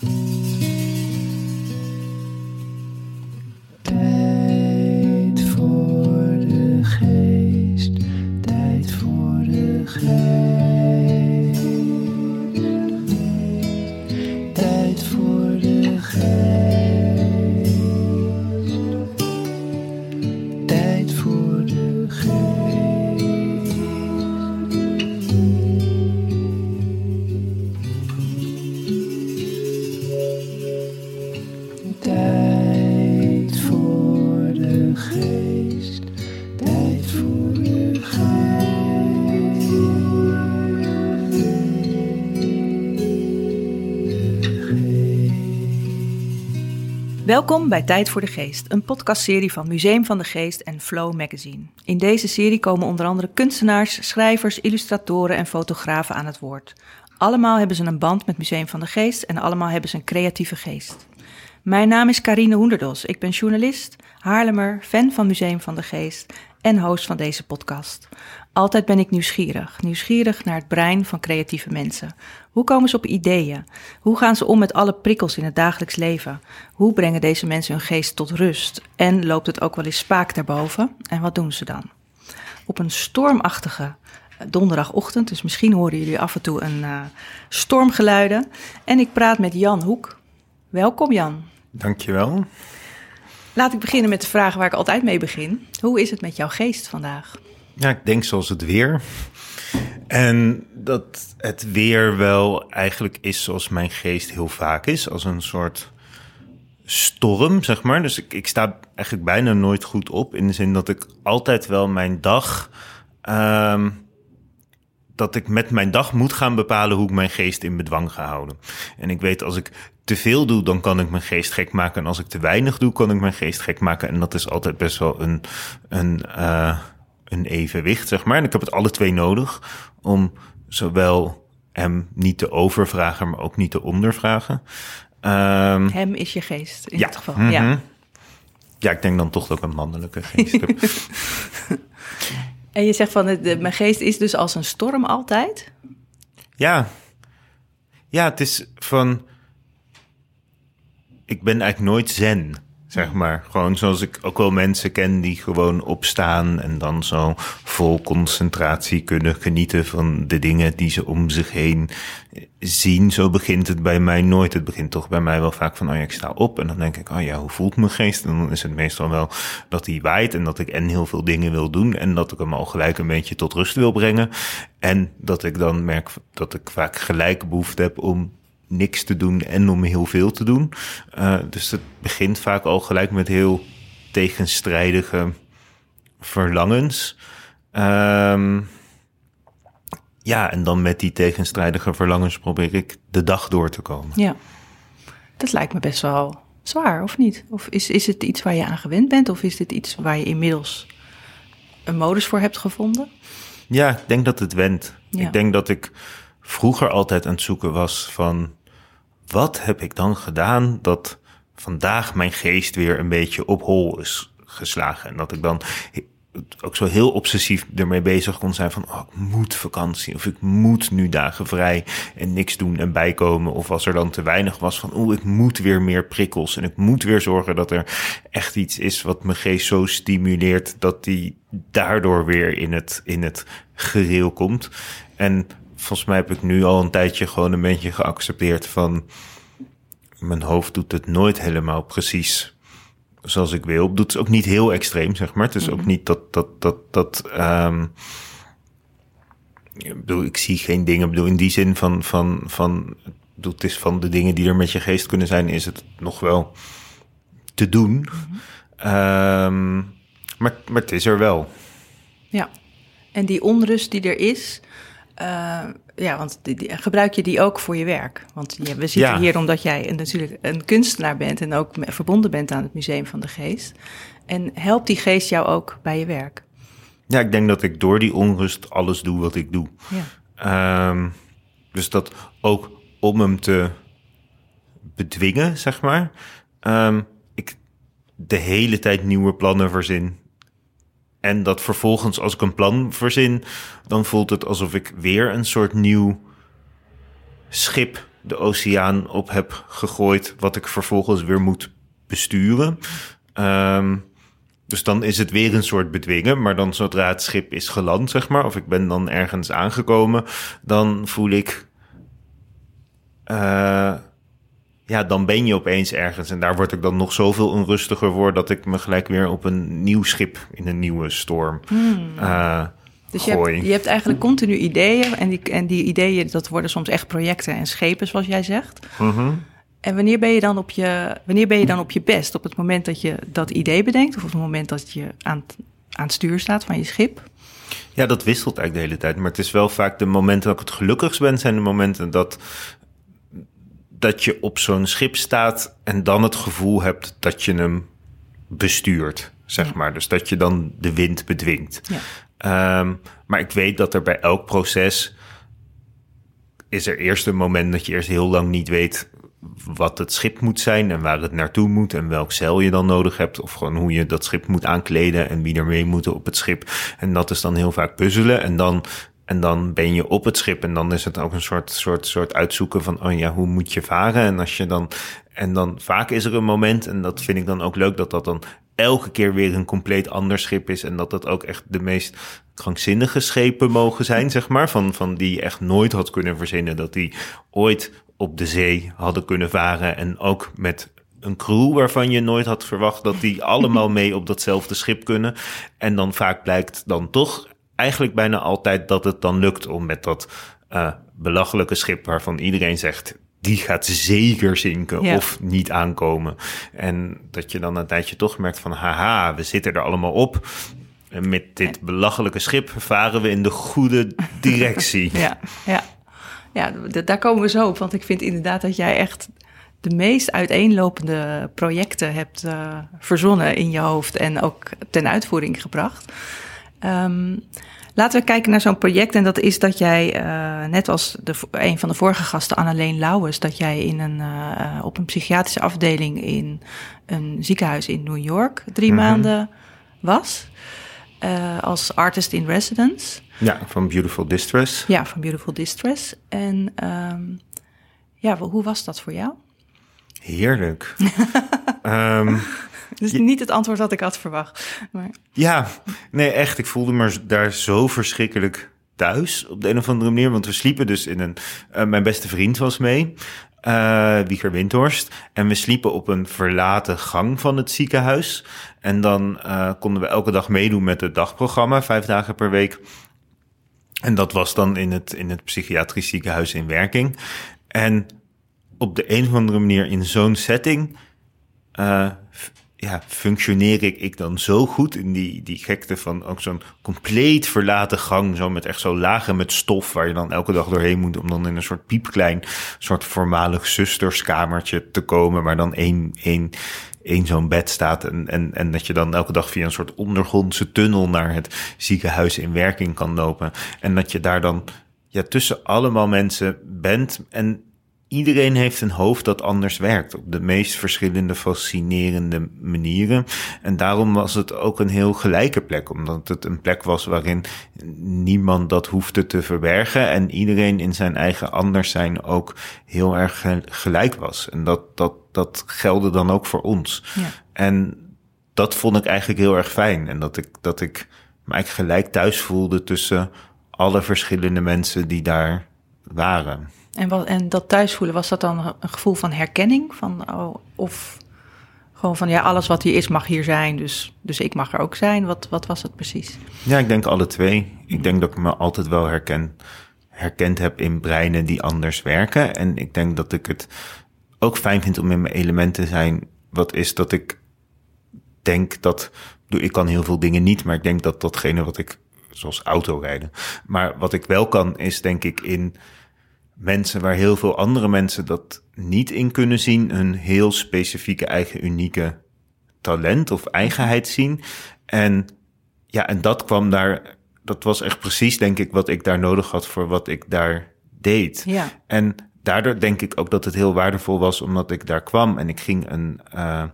Tijd Welkom bij Tijd voor de Geest, een podcastserie van Museum van de Geest en Flow Magazine. In deze serie komen onder andere kunstenaars, schrijvers, illustratoren en fotografen aan het woord. Allemaal hebben ze een band met Museum van de Geest en allemaal hebben ze een creatieve geest. Mijn naam is Carine Hoenderdos. Ik ben journalist, Haarlemmer, fan van Museum van de Geest en host van deze podcast. Altijd ben ik nieuwsgierig. Nieuwsgierig naar het brein van creatieve mensen. Hoe komen ze op ideeën? Hoe gaan ze om met alle prikkels in het dagelijks leven? Hoe brengen deze mensen hun geest tot rust? En loopt het ook wel eens spaak daarboven? En wat doen ze dan? Op een stormachtige donderdagochtend, dus misschien horen jullie af en toe een uh, stormgeluiden. En ik praat met Jan Hoek. Welkom Jan. Dankjewel. Laat ik beginnen met de vraag waar ik altijd mee begin. Hoe is het met jouw geest vandaag? Ja, ik denk zoals het weer. En dat het weer wel eigenlijk is zoals mijn geest heel vaak is, als een soort storm, zeg maar. Dus ik, ik sta eigenlijk bijna nooit goed op, in de zin dat ik altijd wel mijn dag. Um, dat ik met mijn dag moet gaan bepalen hoe ik mijn geest in bedwang ga houden. En ik weet als ik te veel doe, dan kan ik mijn geest gek maken. En als ik te weinig doe, kan ik mijn geest gek maken. En dat is altijd best wel een, een, uh, een evenwicht, zeg maar. En ik heb het alle twee nodig om zowel hem niet te overvragen, maar ook niet te ondervragen. Um, hem is je geest, in ja. dit geval. Mm -hmm. Ja. ja, ik denk dan toch dat ik een mannelijke geest heb. En je zegt van, de, mijn geest is dus als een storm altijd? Ja. Ja, het is van... Ik ben eigenlijk nooit zen, zeg maar. Gewoon zoals ik ook wel mensen ken die gewoon opstaan... en dan zo vol concentratie kunnen genieten van de dingen die ze om zich heen zien. Zo begint het bij mij nooit. Het begint toch bij mij wel vaak van, oh ja, ik sta op. En dan denk ik, oh ja, hoe voelt mijn geest? En dan is het meestal wel dat hij waait en dat ik en heel veel dingen wil doen. En dat ik hem al gelijk een beetje tot rust wil brengen. En dat ik dan merk dat ik vaak gelijk behoefte heb om niks te doen en om heel veel te doen. Uh, dus het begint vaak al gelijk met heel tegenstrijdige verlangens. Um, ja, en dan met die tegenstrijdige verlangens probeer ik de dag door te komen. Ja, dat lijkt me best wel zwaar, of niet? Of is, is het iets waar je aan gewend bent? Of is dit iets waar je inmiddels een modus voor hebt gevonden? Ja, ik denk dat het went. Ja. Ik denk dat ik vroeger altijd aan het zoeken was van... wat heb ik dan gedaan dat vandaag mijn geest weer een beetje op hol is geslagen? En dat ik dan ook zo heel obsessief ermee bezig kon zijn van oh, ik moet vakantie of ik moet nu dagen vrij en niks doen en bijkomen of als er dan te weinig was van oh ik moet weer meer prikkels en ik moet weer zorgen dat er echt iets is wat mijn geest zo stimuleert dat die daardoor weer in het in het gereel komt en volgens mij heb ik nu al een tijdje gewoon een beetje geaccepteerd van mijn hoofd doet het nooit helemaal precies zoals ik wil. Doet het ook niet heel extreem, zeg maar. Het is ook niet dat dat dat dat. Um, ik bedoel, ik zie geen dingen. Ik bedoel, in die zin van van van. Bedoel, het is van de dingen die er met je geest kunnen zijn, is het nog wel te doen. Mm -hmm. um, maar, maar het is er wel. Ja, en die onrust die er is. Uh, ja, want die, die, gebruik je die ook voor je werk? Want ja, we zitten Ja. hier omdat jij een, natuurlijk een kunstenaar bent en ook verbonden bent aan het Museum van de Geest. En helpt die geest jou ook bij je werk? Ja, ik denk dat ik door die onrust alles doe wat ik doe. Ja. Um, dus dat ook om hem te bedwingen, zeg maar. Um, ik de hele tijd nieuwe plannen verzin. En dat vervolgens, als ik een plan verzin, dan voelt het alsof ik weer een soort nieuw schip de oceaan op heb gegooid, wat ik vervolgens weer moet besturen. Ehm, dus dan is het weer een soort bedwingen, maar dan zodra het schip is geland, zeg maar, of ik ben dan ergens aangekomen, dan voel ik. eh, ja, dan ben je opeens ergens. En daar word ik dan nog zoveel onrustiger voor dat ik me gelijk weer op een nieuw schip in een nieuwe storm eh, Dus je hebt, je hebt eigenlijk continu ideeën. En die, en die ideeën, dat worden soms echt projecten en schepen, zoals jij zegt. Mhm. En wanneer ben, je dan op je, wanneer ben je dan op je best? Op het moment dat je dat idee bedenkt? Of op het moment dat je aan, aan het stuur staat van je schip? Ja, dat wisselt eigenlijk de hele tijd. Maar het is wel vaak de momenten dat ik het gelukkigst ben, zijn de momenten dat, dat je op zo'n schip staat en dan het gevoel hebt dat je hem bestuurt, zeg maar. Dus dat je dan de wind bedwingt. Ja. Ehm, maar ik weet dat er bij elk proces is er eerst een moment dat je eerst heel lang niet weet wat het schip moet zijn en waar het naartoe moet en welk zeil je dan nodig hebt. Of gewoon hoe je dat schip moet aankleden en wie er mee moeten op het schip. En dat is dan heel vaak puzzelen. En dan, en dan ben je op het schip en dan is het ook een soort, soort, soort uitzoeken van, oh ja, hoe moet je varen? En als je dan, en dan vaak is er een moment, en dat vind ik dan ook leuk, dat dat dan elke keer weer een compleet ander schip is. En dat dat ook echt de meest krankzinnige schepen mogen zijn, zeg maar. Van, van die je echt nooit had kunnen verzinnen. Dat die ooit op de zee hadden kunnen varen. En ook met een crew waarvan je nooit had verwacht dat die allemaal mee op datzelfde schip kunnen. En dan vaak blijkt dan toch eigenlijk bijna altijd dat het dan lukt om met dat eh, belachelijke schip waarvan iedereen zegt. Die gaat zeker zinken Ja. of niet aankomen. En dat je dan een tijdje toch merkt van... haha, we zitten er allemaal op. En met dit belachelijke schip varen we in de goede directie. Ja, ja. ja daar komen we zo op. Want ik vind inderdaad dat jij echt de meest uiteenlopende projecten hebt eh, verzonnen in je hoofd en ook ten uitvoering gebracht. Ehm, laten we kijken naar zo'n project. En dat is dat jij, eh, net als de, een van de vorige gasten, Anneleen Lauwers, dat jij in een, eh, op een psychiatrische afdeling in een ziekenhuis in New York drie maanden was. eh, als artist in residence. Ja, van Beautiful Distress. Ja, van Beautiful Distress. En ehm, ja, hoe was dat voor jou? Heerlijk. Ehm, Dus niet het antwoord dat ik had verwacht. Maar, ja, nee, echt. Ik voelde me daar zo verschrikkelijk thuis op de een of andere manier. Want we sliepen dus in een... eh, mijn beste vriend was mee, eh Wieger Windhorst. En we sliepen op een verlaten gang van het ziekenhuis. En dan eh, konden we elke dag meedoen met het dagprogramma, vijf dagen per week. En dat was dan in het, in het psychiatrisch ziekenhuis in werking. En op de een of andere manier in zo'n setting eh, f- ja, functioneer ik, ik dan zo goed in die, die gekte van ook zo'n compleet verlaten gang, zo met echt zo lagen met stof waar je dan elke dag doorheen moet om dan in een soort piepklein, soort voormalig zusterskamertje te komen, waar dan één, één, één zo'n bed staat en, en, en dat je dan elke dag via een soort ondergrondse tunnel naar het ziekenhuis in werking kan lopen. En dat je daar dan ja, tussen allemaal mensen bent en Iedereen heeft een hoofd dat anders werkt op de meest verschillende fascinerende manieren. En daarom was het ook een heel gelijke plek, omdat het een plek was waarin niemand dat hoefde te verbergen en iedereen in zijn eigen anders zijn ook heel erg ge- gelijk was. En dat, dat, dat gelde dan ook voor ons. ja. En dat vond ik eigenlijk heel erg fijn. En dat ik, dat ik me eigenlijk gelijk thuis voelde tussen alle verschillende mensen die daar waren. En, wat, en dat thuisvoelen, was dat dan een gevoel van herkenning? Van, oh, of gewoon van, ja, alles wat hier is mag hier zijn, dus, dus ik mag er ook zijn. Wat, wat was het precies? Ja, ik denk alle twee. Ik denk dat ik me altijd wel herken, herkend heb in breinen die anders werken. En ik denk dat ik het ook fijn vind om in mijn element te zijn. Wat is dat ik denk dat. Ik kan heel veel dingen niet, maar ik denk dat datgene wat ik. zoals autorijden. Maar wat ik wel kan, is denk ik in mensen waar heel veel andere mensen dat niet in kunnen zien. hun heel specifieke eigen unieke talent of eigenheid zien. En ja, en dat kwam daar, dat was echt precies, denk ik, wat ik daar nodig had voor wat ik daar deed. Ja. En daardoor denk ik ook dat het heel waardevol was, omdat ik daar kwam en ik ging een, eh,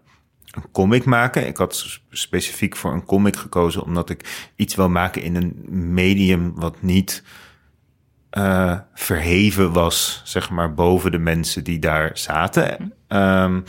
een comic maken. Ik had specifiek voor een comic gekozen, omdat ik iets wil maken in een medium wat niet eh, verheven was, zeg maar, boven de mensen die daar zaten. Ehm,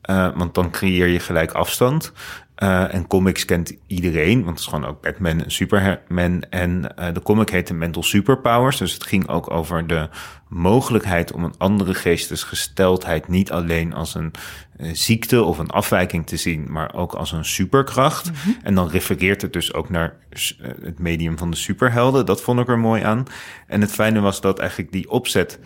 eh, want dan creëer je gelijk afstand. Eh, en comics kent iedereen, want het is gewoon ook Batman en Superman. En eh, de comic heette Mental Superpowers. Dus het ging ook over de mogelijkheid om een andere geestesgesteldheid niet alleen als een eh, ziekte of een afwijking te zien, maar ook als een superkracht. En dan refereert het dus ook naar het medium van de superhelden. Dat vond ik er mooi aan. En het fijne was dat eigenlijk die opzet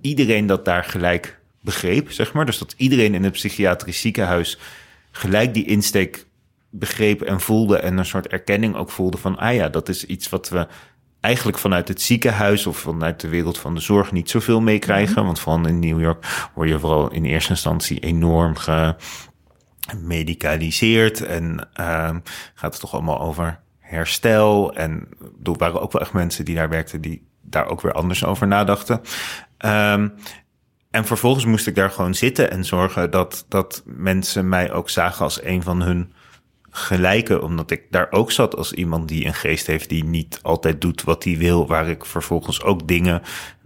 iedereen dat daar gelijk begreep, zeg maar. Dus dat iedereen in het psychiatrisch ziekenhuis gelijk die insteek begreep en voelde en een soort erkenning ook voelde van, ah ja, dat is iets wat we eigenlijk vanuit het ziekenhuis of vanuit de wereld van de zorg niet zoveel meekrijgen. Want vooral in New York word je vooral in eerste instantie enorm gemedicaliseerd en ehm, gaat het toch allemaal over herstel. En er waren ook wel echt mensen die daar werkten die daar ook weer anders over nadachten. Ehm, en vervolgens moest ik daar gewoon zitten en zorgen dat, dat mensen mij ook zagen als een van hun gelijken. Omdat ik daar ook zat als iemand die een geest heeft die niet altijd doet wat hij wil. Waar ik vervolgens ook dingen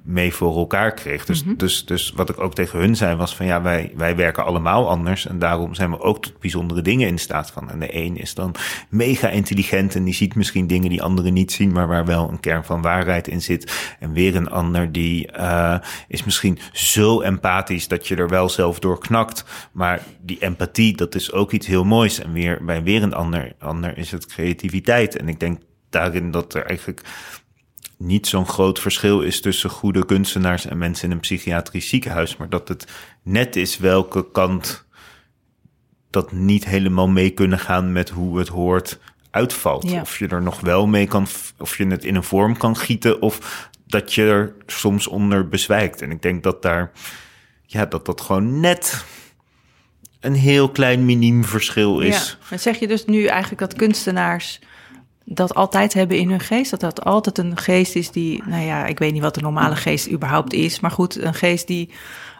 mee voor elkaar kreeg. Dus, dus, dus wat ik ook tegen hun zei was van ja, wij, wij werken allemaal anders. En daarom zijn we ook tot bijzondere dingen in staat van. En de een is dan mega intelligent en die ziet misschien dingen die anderen niet zien, maar waar wel een kern van waarheid in zit. En weer een ander die uh, is misschien zo empathisch dat je er wel zelf door knakt. Maar die empathie, dat is ook iets heel moois. En weer bij weer een ander, ander is het creativiteit. En ik denk daarin dat er eigenlijk niet zo'n groot verschil is tussen goede kunstenaars en mensen in een psychiatrisch ziekenhuis, maar dat het net is welke kant dat niet helemaal mee kunnen gaan met hoe het hoort uitvalt. Ja. Of je er nog wel mee kan, of je het in een vorm kan gieten, of dat je er soms onder bezwijkt. En ik denk dat daar, ja, dat dat gewoon net een heel klein miniem verschil is. Ja. Maar zeg je dus nu eigenlijk dat kunstenaars dat altijd hebben in hun geest? Dat dat altijd een geest is die, nou ja, ik weet niet wat de normale geest überhaupt is, maar goed, een geest die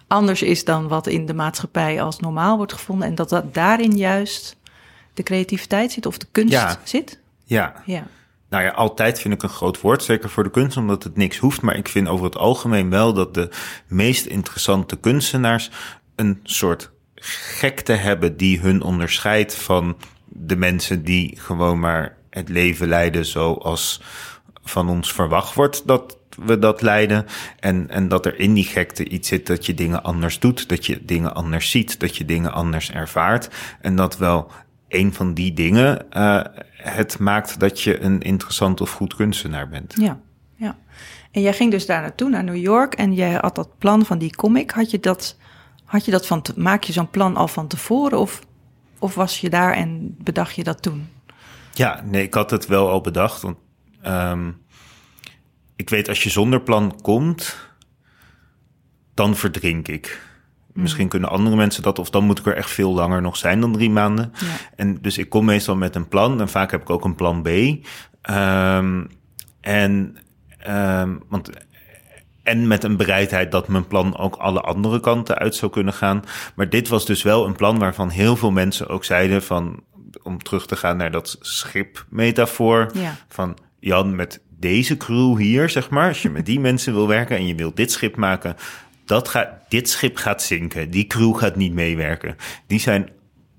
anders is dan wat in de maatschappij als normaal wordt gevonden en dat, dat daarin juist de creativiteit zit of de kunst Ja. zit? Ja. Ja. Nou ja, altijd vind ik een groot woord, zeker voor de kunst, omdat het niks hoeft. Maar ik vind over het algemeen wel dat de meest interessante kunstenaars een soort gekte hebben die hun onderscheidt van de mensen die gewoon maar het leven leiden zoals van ons verwacht wordt dat we dat leiden. En, en dat er in die gekte iets zit dat je dingen anders doet, dat je dingen anders ziet, dat je dingen anders ervaart. En dat wel een van die dingen uh, het maakt dat je een interessant of goed kunstenaar bent. Ja, ja. En jij ging dus daar naartoe, naar New York, en jij had dat plan van die comic. Had je dat, had je dat van, te, maak je zo'n plan al van tevoren, of, of was je daar en bedacht je dat toen? Ja, nee, ik had het wel al bedacht. Want um, ik weet, als je zonder plan komt, dan verdrink ik. Misschien mm. kunnen andere mensen dat, of dan moet ik er echt veel langer nog zijn dan drie maanden. Ja. En dus ik kom meestal met een plan, en vaak heb ik ook een plan B. Um, en, um, want, en met een bereidheid dat mijn plan ook alle andere kanten uit zou kunnen gaan. Maar dit was dus wel een plan waarvan heel veel mensen ook zeiden van, om terug te gaan naar dat schipmetafoor, ja. van Jan, met deze crew hier, zeg maar, als je met die mensen wil werken en je wilt dit schip maken, dat gaat, dit schip gaat zinken. Die crew gaat niet meewerken. Die, zijn,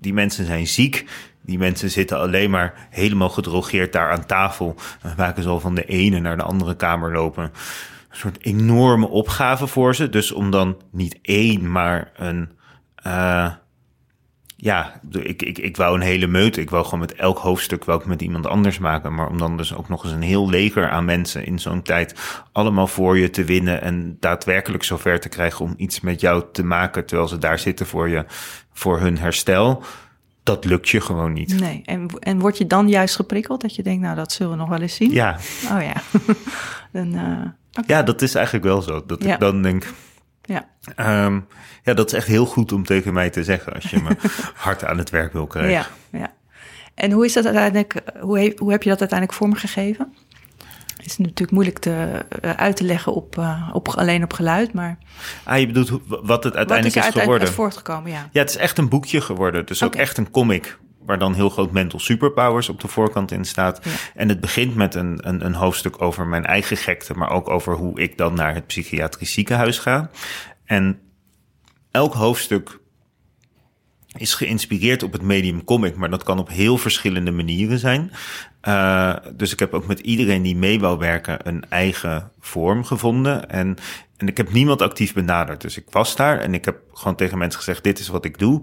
die mensen zijn ziek. Die mensen zitten alleen maar helemaal gedrogeerd daar aan tafel. En maken ze al van de ene naar de andere kamer lopen. Een soort enorme opgave voor ze. Dus om dan niet één, maar een. Uh, ja, ik, ik, ik wou een hele meute. Ik wou gewoon met elk hoofdstuk wou ik met iemand anders maken. Maar om dan dus ook nog eens een heel leger aan mensen in zo'n tijd allemaal voor je te winnen. En daadwerkelijk zover te krijgen om iets met jou te maken. Terwijl ze daar zitten voor je, voor hun herstel. Dat lukt je gewoon niet. Nee, en, en word je dan juist geprikkeld dat je denkt, nou dat zullen we nog wel eens zien? Ja. Oh ja. dan, uh, okay. Ja, dat is eigenlijk wel zo. Dat ja. ik dan denk, ja. Um, ja, dat is echt heel goed om tegen mij te zeggen als je me hard aan het werk wil krijgen. Ja, ja. En hoe is dat uiteindelijk, hoe, he, hoe heb je dat uiteindelijk vormgegeven? Het is natuurlijk moeilijk te, uh, uit te leggen op, uh, op, alleen op geluid, maar... Ah, je bedoelt wat het uiteindelijk wat is, is, er geworden? Uit voortgekomen, ja. Ja, het is echt een boekje geworden. Dus okay. ook echt een comic waar dan heel groot mental superpowers op de voorkant in staat. Ja. En het begint met een, een, een hoofdstuk over mijn eigen gekte, maar ook over hoe ik dan naar het psychiatrisch ziekenhuis ga. En elk hoofdstuk is geïnspireerd op het medium comic, maar dat kan op heel verschillende manieren zijn. Uh, dus ik heb ook met iedereen die mee wou werken een eigen vorm gevonden. En, en ik heb niemand actief benaderd. Dus ik was daar en ik heb gewoon tegen mensen gezegd: Dit is wat ik doe.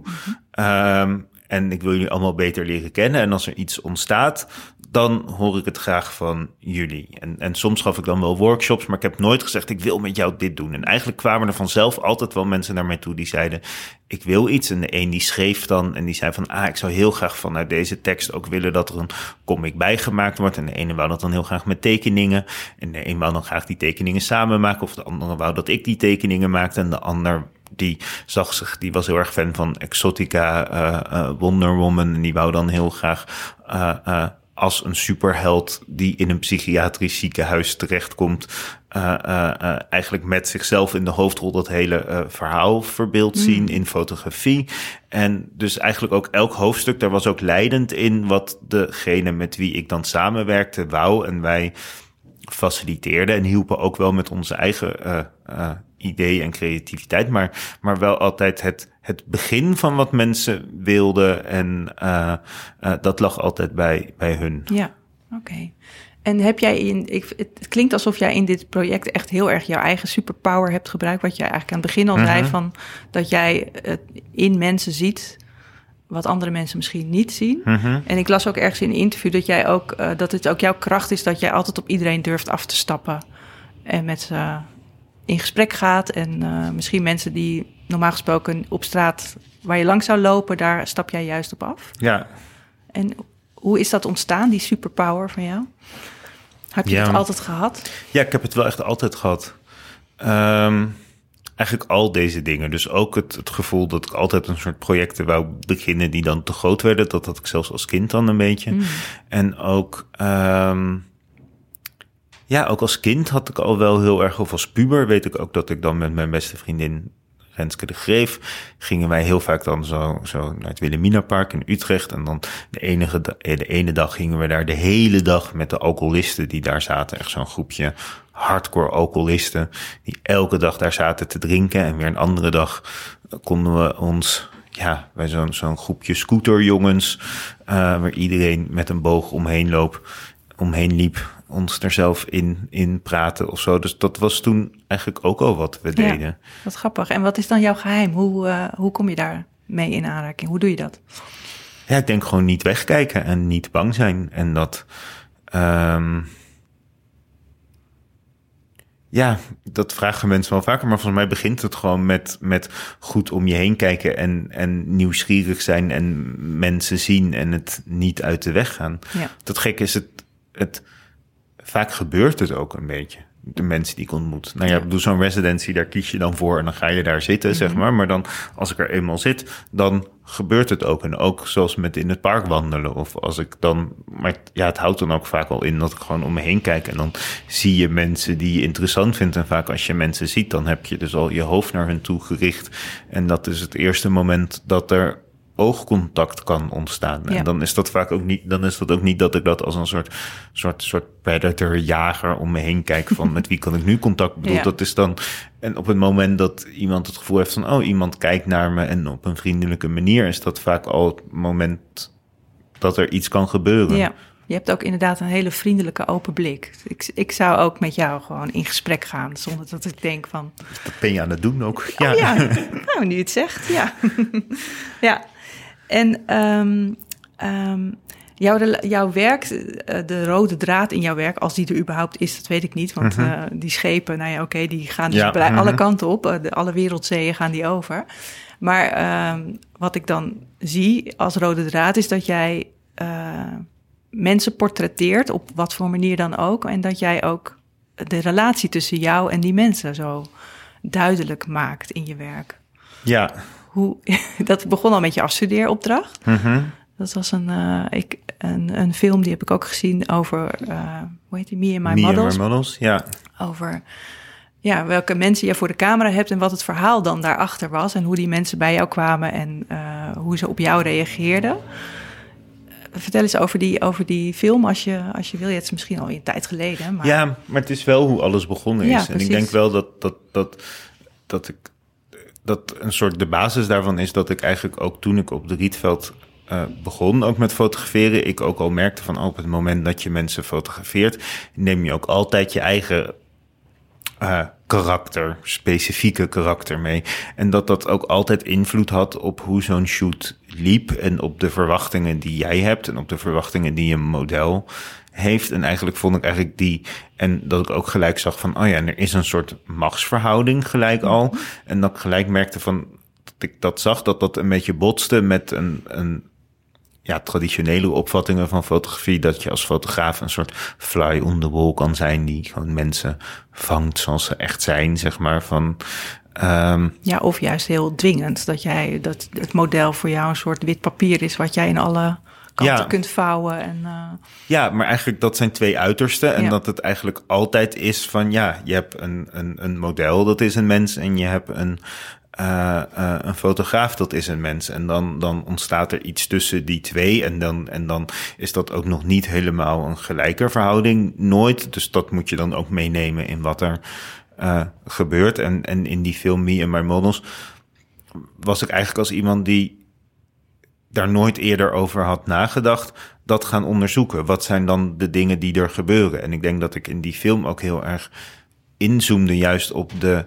Um, en ik wil jullie allemaal beter leren kennen. En als er iets ontstaat, dan hoor ik het graag van jullie. En, en soms gaf ik dan wel workshops, maar ik heb nooit gezegd: ik wil met jou dit doen. En eigenlijk kwamen er vanzelf altijd wel mensen naar mij toe die zeiden: ik wil iets. En de een die schreef dan en die zei van, ah, ik zou heel graag vanuit deze tekst ook willen dat er een comic bijgemaakt wordt. En de ene wou dat dan heel graag met tekeningen. En de een wou dan graag die tekeningen samen maken. Of de andere wou dat ik die tekeningen maakte. En de ander die zag zich, die was heel erg fan van Exotica, uh, Wonder Woman. En die wou dan heel graag uh, als een superheld die in een psychiatrisch ziekenhuis terechtkomt, uh, uh, uh, eigenlijk met zichzelf in de hoofdrol dat hele verhaal verbeeld mm. zien in fotografie. En dus eigenlijk ook elk hoofdstuk, daar was ook leidend in wat degene met wie ik dan samenwerkte wou. En wij faciliteerden en hielpen ook wel met onze eigen idee en creativiteit, maar, maar wel altijd het, het begin van wat mensen wilden. En uh, uh, dat lag altijd bij, bij hun. Ja, oké. Okay. En heb jij in, ik, het klinkt alsof jij in dit project echt heel erg jouw eigen superpower hebt gebruikt. Wat jij eigenlijk aan het begin al zei, Mhm. van dat jij het in mensen ziet wat andere mensen misschien niet zien. Mhm. En ik las ook ergens in een interview dat jij ook, uh, dat het ook jouw kracht is dat jij altijd op iedereen durft af te stappen. En met ze in gesprek gaat. En uh, misschien mensen die normaal gesproken op straat waar je lang zou lopen, daar stap jij juist op af. Ja. En hoe is dat ontstaan, die superpower van jou? Heb je Ja. het altijd gehad? Ja, ik heb het wel echt altijd gehad. Um, eigenlijk al deze dingen. Dus ook het, het gevoel dat ik altijd een soort projecten wou beginnen die dan te groot werden. Dat had ik zelfs als kind dan een beetje. Mm. En ook, um, ja, ook als kind had ik al wel heel erg, of als puber weet ik ook dat ik dan met mijn beste vriendin Renske de Greef, gingen wij heel vaak dan zo, zo naar het Wilhelminapark in Utrecht. En dan de, enige, de ene dag gingen we daar de hele dag met de alcoholisten die daar zaten. Echt zo'n groepje hardcore alcoholisten die elke dag daar zaten te drinken. En weer een andere dag konden we ons, ja, bij zo'n zo'n groepje scooterjongens, uh, waar iedereen met een boog omheen loop, omheen liep, ons er zelf in, in praten of zo. Dus dat was toen eigenlijk ook al wat we deden. Ja, wat grappig. En wat is dan jouw geheim? Hoe, uh, hoe kom je daar mee in aanraking? Hoe doe je dat? Ja, ik denk gewoon niet wegkijken en niet bang zijn. En dat... Um, ja, dat vragen mensen wel vaker. Maar volgens mij begint het gewoon met, met goed om je heen kijken en, en nieuwsgierig zijn en mensen zien en het niet uit de weg gaan. Ja. Dat gek is het, het, vaak gebeurt het ook een beetje. De mensen die ik ontmoet. Nou ja, ik bedoel, zo'n residency, daar kies je dan voor en dan ga je daar zitten, zeg maar. Maar dan, als ik er eenmaal zit, dan gebeurt het ook. En ook zoals met in het park wandelen. Of als ik dan, maar ja, het houdt dan ook vaak al in dat ik gewoon om me heen kijk. En dan zie je mensen die je interessant vindt. En vaak als je mensen ziet, dan heb je dus al je hoofd naar hun toe gericht. En dat is het eerste moment dat er oogcontact kan ontstaan. Ja. En dan is dat vaak ook niet, dan is dat ook niet dat ik dat als een soort, soort, soort predator-jager om me heen kijk van met wie kan ik nu contact bedoel. Ja. Dat is dan, en op het moment dat iemand het gevoel heeft van, oh, iemand kijkt naar me en op een vriendelijke manier, is dat vaak al het moment dat er iets kan gebeuren. Ja. Je hebt ook inderdaad een hele vriendelijke open blik. Ik, ik zou ook met jou gewoon in gesprek gaan, zonder dat ik denk van... Dat ben je aan het doen ook. Ja, oh, ja. nou, nu het zegt, ja. ja. En um, um, jouw, jouw werk, de rode draad in jouw werk, als die er überhaupt is, dat weet ik niet. Want mm-hmm. uh, die schepen, nou ja, oké, okay, die gaan dus ja, mm-hmm. alle kanten op. Uh, de, alle wereldzeeën gaan die over. Maar um, wat ik dan zie als rode draad is dat jij mensen portretteert, op wat voor manier dan ook. En dat jij ook de relatie tussen jou en die mensen zo duidelijk maakt in je werk. Ja, hoe, dat begon al met je afstudeeropdracht. Mm-hmm. Dat was een, uh, ik, een, een film, die heb ik ook gezien over, uh, hoe heet die, Me and My Me Models. And My Models, ja. Over ja, welke mensen je voor de camera hebt en wat het verhaal dan daarachter was. En hoe die mensen bij jou kwamen en uh, hoe ze op jou reageerden. vertel eens over die, over die film als je, als je wil. Ja, het is misschien al een tijd geleden. Maar... Ja, maar het is wel hoe alles begonnen is. Ja, en ik denk wel dat, dat, dat, dat ik dat een soort de basis daarvan is dat ik eigenlijk ook toen ik op de Rietveld eh, begon, ook met fotograferen, ik ook al merkte van oh, op het moment dat je mensen fotografeert, neem je ook altijd je eigen eh, karakter, specifieke karakter mee. En dat dat ook altijd invloed had op hoe zo'n shoot liep en op de verwachtingen die jij hebt en op de verwachtingen die een model heeft. En eigenlijk vond ik eigenlijk die, en dat ik ook gelijk zag van, oh ja, en er is een soort machtsverhouding gelijk al. En dat ik gelijk merkte van, dat ik dat zag, dat dat een beetje botste met een, een ja, traditionele opvattingen van fotografie. Dat je als fotograaf een soort fly on the wall kan zijn die gewoon mensen vangt zoals ze echt zijn, zeg maar. Van, ehm, Ja, of juist heel dwingend. Dat, jij, dat het model voor jou een soort wit papier is... wat jij in alle kanten Ja. kunt vouwen. En, eh, ja, maar eigenlijk dat zijn twee uitersten. En Ja. dat het eigenlijk altijd is van ja, je hebt een, een, een model, dat is een mens. En je hebt een, eh, eh, een fotograaf, dat is een mens. En dan, dan ontstaat er iets tussen die twee. En dan, en dan is dat ook nog niet helemaal een gelijke verhouding. Nooit. Dus dat moet je dan ook meenemen in wat er gebeurt. En, en in die film Me and My Models was ik eigenlijk als iemand die daar nooit eerder over had nagedacht, dat gaan onderzoeken. Wat zijn dan de dingen die er gebeuren? En ik denk dat ik in die film ook heel erg inzoomde juist op de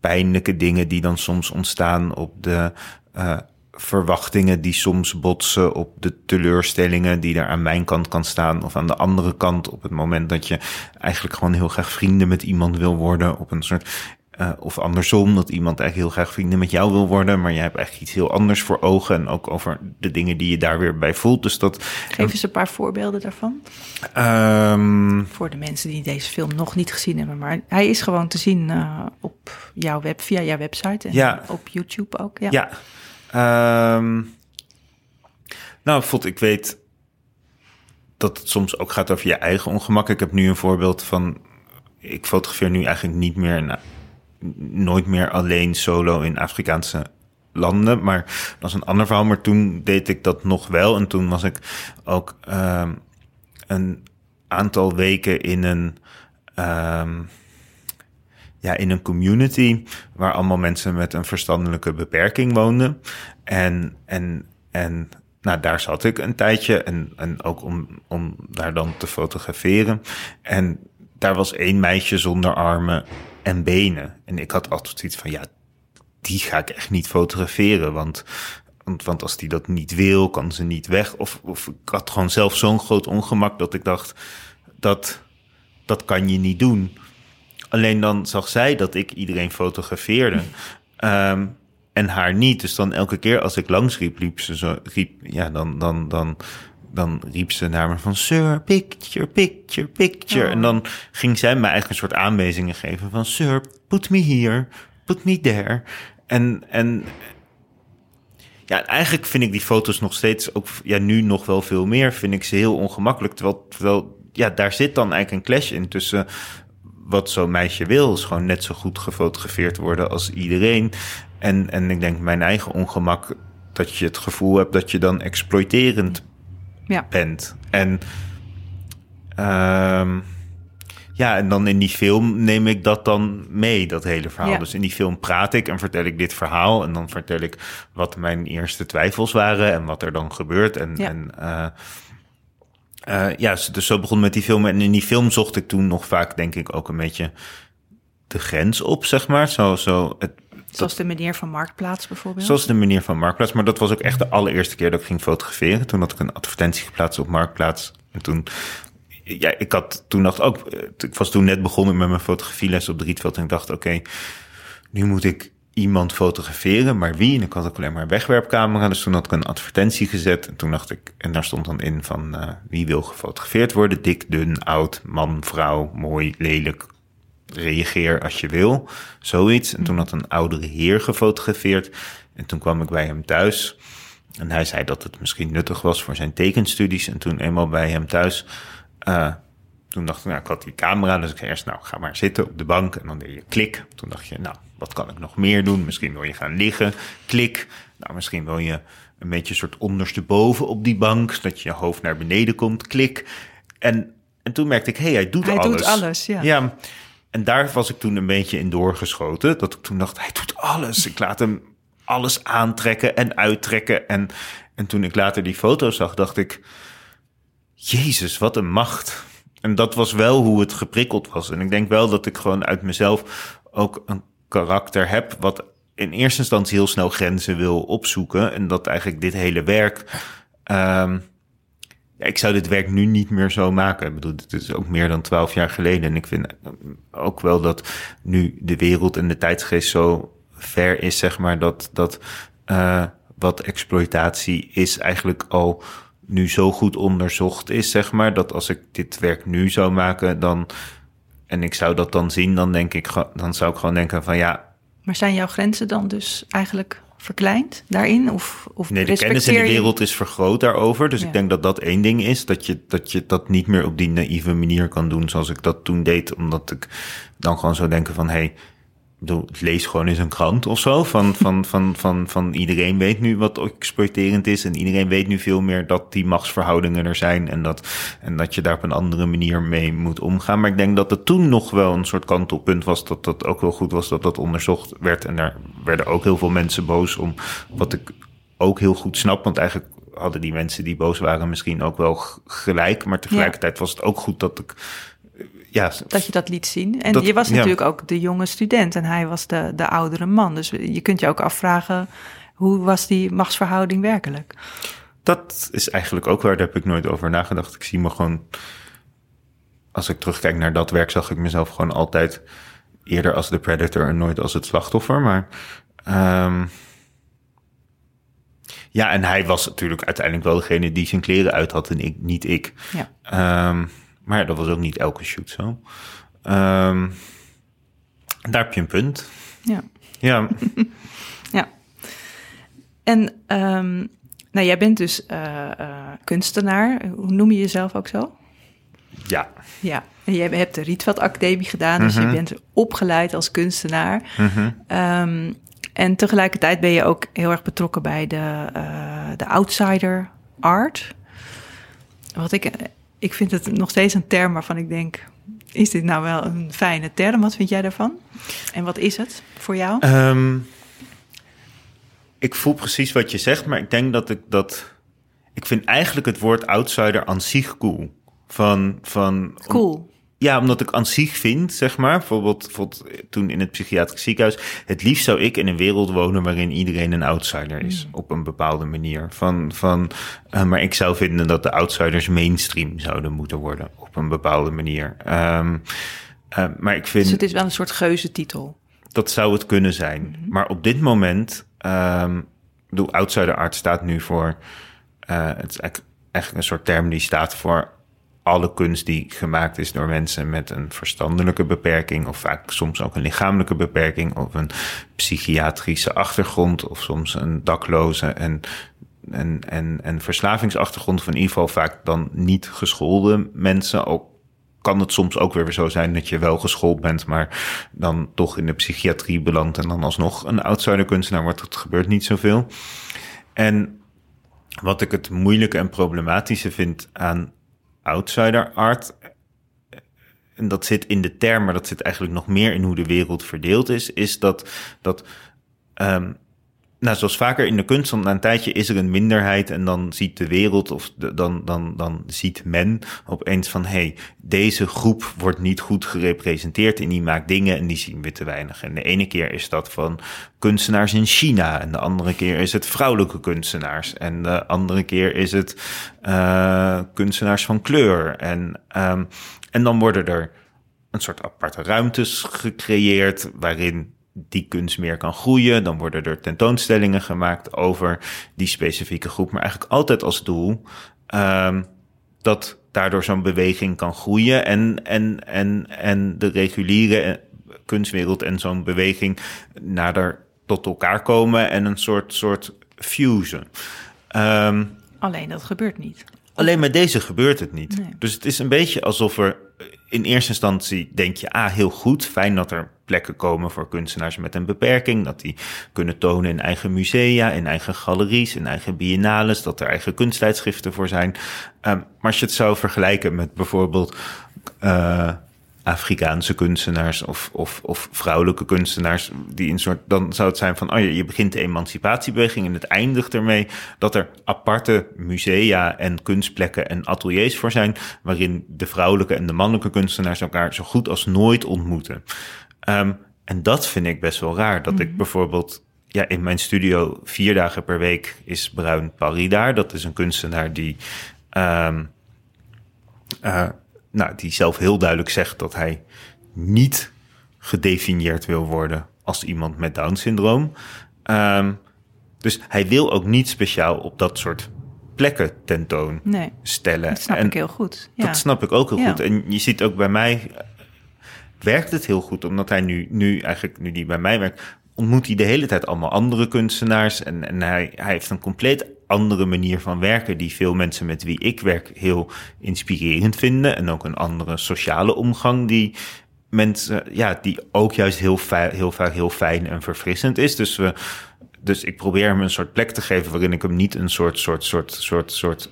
pijnlijke dingen die dan soms ontstaan, op de eh, verwachtingen die soms botsen, op de teleurstellingen die er aan mijn kant kan staan of aan de andere kant op het moment dat je eigenlijk gewoon heel graag vrienden met iemand wil worden op een soort eh, of andersom, dat iemand eigenlijk heel graag vrienden met jou wil worden, maar je hebt eigenlijk iets heel anders voor ogen en ook over de dingen die je daar weer bij voelt. Dus dat. geef eens een paar voorbeelden daarvan. ehm, Voor de mensen die deze film nog niet gezien hebben. Maar hij is gewoon te zien eh, op jouw web, via jouw website. En Ja. op YouTube ook. Ja. Ja. Ehm, nou, vond ik weet dat het soms ook gaat over je eigen ongemak. Ik heb nu een voorbeeld van. Ik fotografeer nu eigenlijk niet meer, nooit meer alleen solo in Afrikaanse landen. Maar dat is een ander verhaal. Maar toen deed ik dat nog wel. En toen was ik ook ehm, een aantal weken in een. ehm, ja, in een community waar allemaal mensen met een verstandelijke beperking woonden. En, en, en nou, daar zat ik een tijdje en, en ook om, om daar dan te fotograferen. En daar was één meisje zonder armen en benen. En ik had altijd zoiets van, ja, die ga ik echt niet fotograferen, want... Want, want als die dat niet wil, kan ze niet weg. Of, of ik had gewoon zelf zo'n groot ongemak dat ik dacht, dat, dat kan je niet doen. Alleen dan zag zij dat ik iedereen fotografeerde. Ehm, en haar niet. Dus dan elke keer als ik langs riep, liep ze zo, riep, ja, dan, dan, dan, dan riep ze naar me van, sir, picture, picture, picture. Oh. En dan ging zij me eigenlijk een soort aanwijzingen geven van, sir, put me here, put me there. En, en ja, eigenlijk vind ik die foto's nog steeds, ook ja, nu nog wel veel meer, vind ik ze heel ongemakkelijk. Terwijl, terwijl ja, daar zit dan eigenlijk een clash in tussen wat zo'n meisje wil, is gewoon net zo goed gefotografeerd worden als iedereen. En, en ik denk mijn eigen ongemak, dat je het gevoel hebt dat je dan exploiterend Ja. bent. En ehm, ja, en dan in die film neem ik dat dan mee, dat hele verhaal. Ja. Dus in die film praat ik en vertel ik dit verhaal. En dan vertel ik wat mijn eerste twijfels waren en wat er dan gebeurt. En, Ja. en eh, eh, ja, dus zo begon met die film. En in die film zocht ik toen nog vaak, denk ik, ook een beetje de grens op, zeg maar. Zo, zo het, Zoals de meneer van Marktplaats bijvoorbeeld. Zoals de manier van Marktplaats. Maar dat was ook echt de allereerste keer dat ik ging fotograferen. Toen had ik een advertentie geplaatst op Marktplaats. En toen, ja, ik had toen dacht ook, eh, ik was toen net begonnen met mijn fotografieles op de Rietveld. En ik dacht, oké, nu moet ik iemand fotograferen, maar wie? En ik had ook alleen maar een wegwerpcamera. Dus toen had ik een advertentie gezet. En toen dacht ik, en daar stond dan in van eh, wie wil gefotografeerd worden? Dik, dun, oud, man, vrouw, mooi, lelijk. Reageer als je wil, zoiets. En toen had een oudere heer gefotografeerd. En toen kwam ik bij hem thuis. En hij zei dat het misschien nuttig was voor zijn tekenstudies. En toen eenmaal bij hem thuis, eh, toen dacht ik, nou, ik had die camera, dus ik zei eerst, nou, ga maar zitten op de bank. En dan deed je klik. Toen dacht je, nou, wat kan ik nog meer doen? Misschien wil je gaan liggen, klik. Nou, misschien wil je een beetje een soort ondersteboven op die bank, zodat je hoofd naar beneden komt, klik. En, en toen merkte ik, hé, hey, hij doet Hij alles. doet alles, ja. Ja, en daar was ik toen een beetje in doorgeschoten. Dat ik toen dacht, hij doet alles. Ik laat hem alles aantrekken en uittrekken. En, en toen ik later die foto zag, dacht ik... Jezus, wat een macht. En dat was wel hoe het geprikkeld was. En ik denk wel dat ik gewoon uit mezelf ook een karakter heb... wat in eerste instantie heel snel grenzen wil opzoeken. En dat eigenlijk dit hele werk... ehm, ik zou dit werk nu niet meer zo maken. Ik bedoel, dit is ook meer dan twaalf jaar geleden. En ik vind ook wel dat nu de wereld en de tijdsgeest zo ver is, zeg maar, dat, dat eh, wat exploitatie is eigenlijk al nu zo goed onderzocht is, zeg maar, dat als ik dit werk nu zou maken, dan en ik zou dat dan zien, dan denk ik, dan zou ik gewoon denken van ja, Maar zijn jouw grenzen dan dus eigenlijk verkleind daarin? Of, of Nee, de kennis in de wereld is vergroot daarover. Dus Ja. ik denk dat dat één ding is. Dat je, dat je dat niet meer op die naïeve manier kan doen zoals ik dat toen deed. Omdat ik dan gewoon zou denken van... Hey, ik bedoel, lees gewoon eens een krant of zo. Van, van, van, van, van iedereen weet nu wat exploiterend is. En iedereen weet nu veel meer dat die machtsverhoudingen er zijn. En dat, en dat je daar op een andere manier mee moet omgaan. Maar ik denk dat het toen nog wel een soort kantelpunt was. Dat dat ook wel goed was dat dat onderzocht werd. En daar werden ook heel veel mensen boos om. Wat ik ook heel goed snap. Want eigenlijk hadden die mensen die boos waren misschien ook wel gelijk. Maar tegelijkertijd was het ook goed dat ik... Ja, Dat je dat liet zien. En Dat- je was ja. natuurlijk ook de jonge student en hij was de, de oudere man. Dus je kunt je ook afvragen, hoe was die machtsverhouding werkelijk? Dat is eigenlijk ook waar, daar heb ik nooit over nagedacht. Ik zie me gewoon, als ik terugkijk naar dat werk, zag ik mezelf gewoon altijd eerder als de predator en nooit als het slachtoffer. Maar ehm, ja, en hij was natuurlijk uiteindelijk wel degene die zijn kleren uit had en ik, niet ik. Ja. Ehm, maar dat was ook niet elke shoot zo. Ehm, daar heb je een punt. Ja. Ja, ja. En ehm, nou, jij bent dus eh, eh, kunstenaar. Hoe noem je jezelf ook zo? ja. Ja, en je hebt de Rietveld Academie gedaan, dus je bent opgeleid als kunstenaar. Ehm, en tegelijkertijd ben je ook heel erg betrokken bij de, eh, de outsider art. Wat ik, ik vind het nog steeds een term waarvan ik denk, is dit nou wel een fijne term? Wat vind jij daarvan? En wat is het voor jou? Ehm, ik voel precies wat je zegt, maar ik denk dat ik dat. Ik vind eigenlijk het woord outsider aan zich cool. Van, van, Cool. Ja, omdat ik aan zich vind, zeg maar. Bijvoorbeeld, bijvoorbeeld toen in het psychiatrisch ziekenhuis. Het liefst zou ik in een wereld wonen waarin iedereen een outsider is. Op een bepaalde manier. Van, van, eh, maar ik zou vinden dat de outsiders mainstream zouden moeten worden. Op een bepaalde manier. Ehm, eh, maar ik vind. Dus het is wel een soort geuzetitel. Dat zou het kunnen zijn. Maar op dit moment, ehm bedoel, outsider art staat nu voor, eh, het is eigenlijk een soort term die staat voor alle kunst die gemaakt is door mensen met een verstandelijke beperking, of vaak soms ook een lichamelijke beperking, of een psychiatrische achtergrond, of soms een dakloze en, en, en, en verslavingsachtergrond, in ieder geval vaak dan niet geschoolde mensen, ook kan het soms ook weer zo zijn dat je wel geschoold bent, maar dan toch in de psychiatrie belandt en dan alsnog een outsider kunstenaar wordt. Dat gebeurt niet zoveel. En wat ik het moeilijke en problematische vind aan outsider art, en dat zit in de term, maar dat zit eigenlijk nog meer in hoe de wereld verdeeld is, is dat, dat ehm, nou, zoals vaker in de kunst, na een tijdje is er een minderheid en dan ziet de wereld of dan, dan, dan ziet men opeens van hé, hey, deze groep wordt niet goed gerepresenteerd en die maakt dingen en die zien we te weinig. En de ene keer is dat van kunstenaars in China en de andere keer is het vrouwelijke kunstenaars en de andere keer is het uh, kunstenaars van kleur. En, um, en dan worden er een soort aparte ruimtes gecreëerd waarin die kunst meer kan groeien. Dan worden er tentoonstellingen gemaakt over die specifieke groep. Maar eigenlijk altijd als doel um, dat daardoor zo'n beweging kan groeien. En, en, en, en de reguliere kunstwereld en zo'n beweging nader tot elkaar komen. En een soort, soort fusion. Um, Alleen dat gebeurt niet. Alleen met deze gebeurt het niet. Nee. Dus het is een beetje alsof er in eerste instantie denk je, ah, heel goed, fijn dat er plekken komen voor kunstenaars met een beperking, dat die kunnen tonen in eigen musea, in eigen galeries, in eigen biennales, dat er eigen kunsttijdschriften voor zijn. Um, maar als je het zou vergelijken met bijvoorbeeld uh, Afrikaanse kunstenaars of, of, of vrouwelijke kunstenaars, die een soort, dan zou het zijn van, oh ja, je begint de emancipatiebeweging en het eindigt ermee dat er aparte musea en kunstplekken en ateliers voor zijn, waarin de vrouwelijke en de mannelijke kunstenaars elkaar zo goed als nooit ontmoeten. Um, en dat vind ik best wel raar, dat ik bijvoorbeeld ja, in mijn studio vier dagen per week is Bruin Paris daar. Dat is een kunstenaar die um, uh, nou, die zelf heel duidelijk zegt dat hij niet gedefinieerd wil worden als iemand met Down-syndroom. Um, dus hij wil ook niet speciaal op dat soort plekken tentoon nee, stellen. Dat snap en ik heel goed. Ja. Dat snap ik ook heel Ja. goed. En je ziet ook bij mij eh, werkt het heel goed, omdat hij nu, nu eigenlijk, nu die bij mij werkt, ontmoet hij de hele tijd allemaal andere kunstenaars. En, en hij, hij heeft een compleet andere manier van werken, die veel mensen met wie ik werk heel inspirerend vinden. En ook een andere sociale omgang die mensen, ja, die ook juist heel, heel vaak heel fijn en verfrissend is. Dus we, dus ik probeer hem een soort plek te geven waarin ik hem niet een soort, soort, soort, soort, soort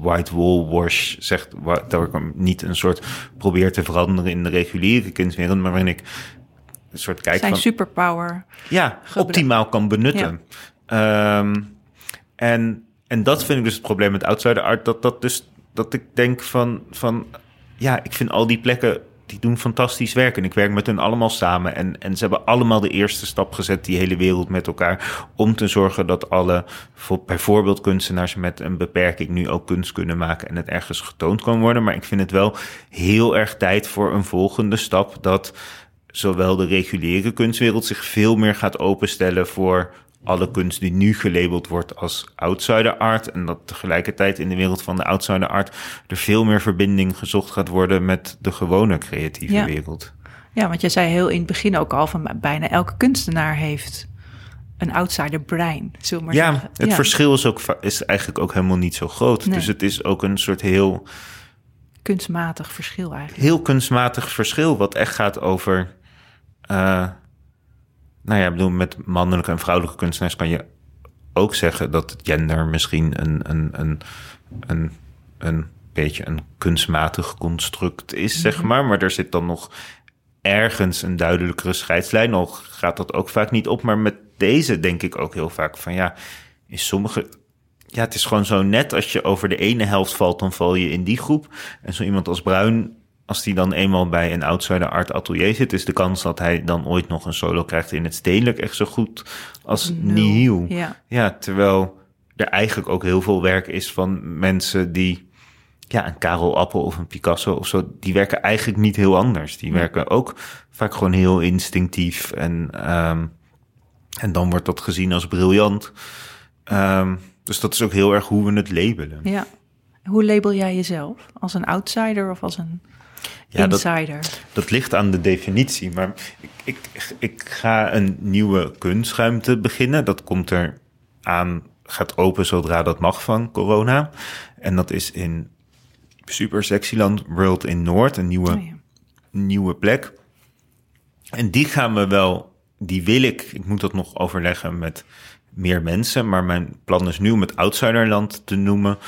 white wall wash zegt, dat ik hem niet een soort probeer te veranderen in de reguliere kunstwereld, maar waarin ik een soort kijk Zijn van superpower. ja, gebruik- optimaal kan benutten. Ehm, en, en dat vind ik dus het probleem met outsider art. Dat, dat, dus, dat ik denk van, van, ja, ik vind al die plekken, die doen fantastisch werk. En ik werk met hen allemaal samen. En, en ze hebben allemaal de eerste stap gezet, die hele wereld met elkaar. Om te zorgen dat alle, voor- bijvoorbeeld kunstenaars met een beperking, nu ook kunst kunnen maken. En het ergens getoond kan worden. Maar ik vind het wel heel erg tijd voor een volgende stap. Dat zowel de reguliere kunstwereld zich veel meer gaat openstellen voor alle kunst die nu gelabeld wordt als outsider art. En dat tegelijkertijd in de wereld van de outsider art er veel meer verbinding gezocht gaat worden met de gewone creatieve Ja. wereld. Ja, want jij zei heel in het begin ook al van bijna elke kunstenaar heeft een outsider brein, zullen maar Ja, zeggen. het verschil is, ook, is eigenlijk ook helemaal niet zo groot. Nee. Dus het is ook een soort heel, Kunstmatig verschil eigenlijk. heel kunstmatig verschil, wat echt gaat over. eh, nou ja, ik bedoel, met mannelijke en vrouwelijke kunstenaars kan je ook zeggen dat het gender misschien een, een, een, een, een beetje een kunstmatig construct is, zeg maar. Maar er zit dan nog ergens een duidelijkere scheidslijn. Al gaat dat ook vaak niet op. Maar met deze denk ik ook heel vaak van ja, in sommige. Ja, het is gewoon zo net als je over de ene helft valt, dan val je in die groep. En zo iemand als Bruin, als die dan eenmaal bij een outsider art atelier zit, is de kans dat hij dan ooit nog een solo krijgt in het stedelijk echt zo goed als nihil. Ja. Ja, terwijl er eigenlijk ook heel veel werk is van mensen die, ja, een Karel Appel of een Picasso of zo, die werken eigenlijk niet heel anders. Die werken ook vaak gewoon heel instinctief en, ehm, en dan wordt dat gezien als briljant. Ehm, dus dat is ook heel erg hoe we het labelen. ja. Hoe label jij jezelf? Als een outsider of als een Ja, dat- insider? Dat ligt aan de definitie, maar ik, ik, ik ga een nieuwe kunstruimte beginnen. Dat komt er aan, gaat open zodra dat mag van corona. En dat is in Super Sexyland World in Noord, een nieuwe, Oh ja. nieuwe plek. En die gaan we wel, die wil ik, ik moet dat nog overleggen met meer mensen, maar mijn plan is nu om het outsiderland te noemen.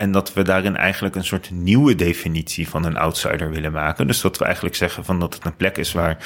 En dat we daarin eigenlijk een soort nieuwe definitie van een outsider willen maken. Dus dat we eigenlijk zeggen van dat het een plek is waar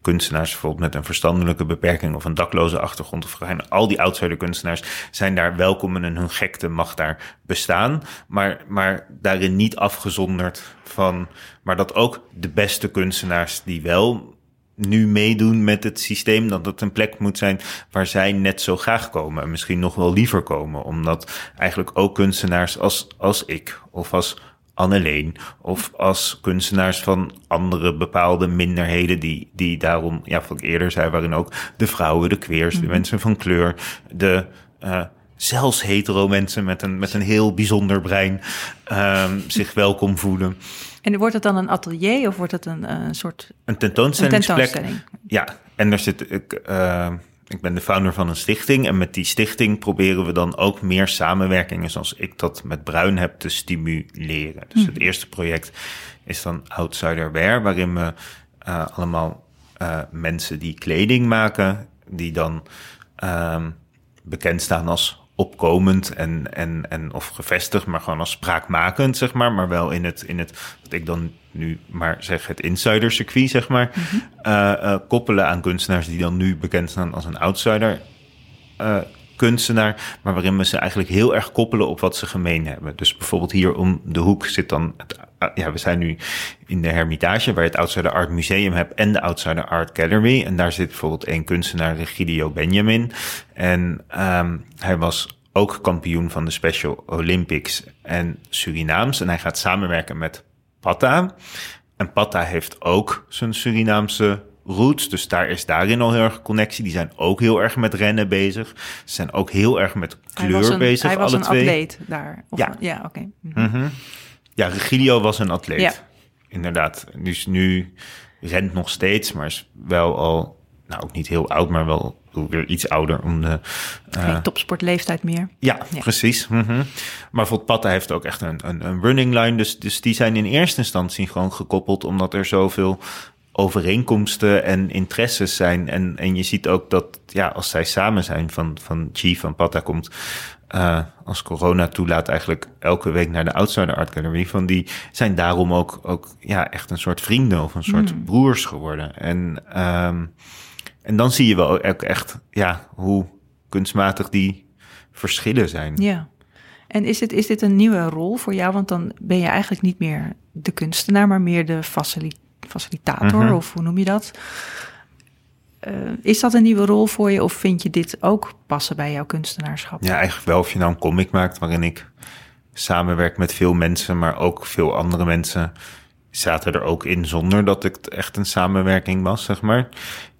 kunstenaars bijvoorbeeld met een verstandelijke beperking of een dakloze achtergrond of al die outsider kunstenaars zijn daar welkom en hun gekte mag daar bestaan. Maar, maar daarin niet afgezonderd van, maar dat ook de beste kunstenaars die wel nu meedoen met het systeem, dat het een plek moet zijn waar zij net zo graag komen en misschien nog wel liever komen. Omdat eigenlijk ook kunstenaars als, als ik of als Anneleen of als kunstenaars van andere bepaalde minderheden die, die daarom, ja, wat ik eerder zei, waarin ook de vrouwen, de queers, de mensen van kleur, de eh, zelfs hetero mensen met een, met een heel bijzonder brein ehm, zich welkom voelen. En wordt het dan een atelier of wordt het een, eh, een soort Een een tentoonstellingsplek. tentoonstelling? Ja, en er zit ik. eh, ik ben de founder van een stichting en met die stichting proberen we dan ook meer samenwerkingen zoals ik dat met Bruin heb te stimuleren. Dus het eerste project is dan Outsider Wear, waarin we uh, allemaal uh, mensen die kleding maken, die dan uh, bekend staan als opkomend en, en, en of gevestigd, maar gewoon als spraakmakend, zeg maar. Maar wel in het, in het wat ik dan nu maar zeg, het insider-circuit, zeg maar. Mm -hmm. uh, uh, koppelen aan kunstenaars die dan nu bekend staan als een outsider. Uh, kunstenaar, maar waarin we ze eigenlijk heel erg koppelen op wat ze gemeen hebben. Dus bijvoorbeeld hier om de hoek zit dan, het, ja, we zijn nu in de Hermitage, waar je het Outsider Art Museum hebt en de Outsider Art Gallery. En daar zit bijvoorbeeld één kunstenaar, Regidio Benjamin. En um, hij was ook kampioen van de Special Olympics en Surinaams. En hij gaat samenwerken met Patta. En Patta heeft ook zijn Surinaamse roots. Dus daar is daarin al heel erg connectie. Die zijn ook heel erg met rennen bezig. Ze zijn ook heel erg met kleur een, bezig. Hij was alle een twee. atleet daar. Of Ja. ja oké. Mm Mm -hmm. Ja, Regilio was een atleet. Ja. Inderdaad. Dus nu rent nog steeds, maar is wel al, nou ook niet heel oud, maar wel weer iets ouder om de. Uh, Geen topsportleeftijd meer. Ja, ja. precies. Mm -hmm. Maar bijvoorbeeld Patta heeft ook echt een, een, een running line. Dus, dus die zijn in eerste instantie gewoon gekoppeld, omdat er zoveel overeenkomsten en interesses zijn. En, en je ziet ook dat ja, als zij samen zijn, van, van Chief van Patta komt, uh, als corona toelaat, eigenlijk elke week naar de Outsider Art Gallery. Van die zijn daarom ook, ook ja, echt een soort vrienden of een soort mm. broers geworden. En, um, en dan zie je wel ook echt ja, hoe kunstmatig die verschillen zijn. Ja. En is dit, is dit een nieuwe rol voor jou? Want dan ben je eigenlijk niet meer de kunstenaar, maar meer de facilitator -hmm. of hoe noem je dat? Uh, is dat een nieuwe rol voor je of vind je dit ook passen bij jouw kunstenaarschap? Ja, eigenlijk wel. Of je nou een comic maakt waarin ik samenwerk met veel mensen, maar ook veel andere mensen zaten er ook in zonder dat het echt een samenwerking was, zeg maar.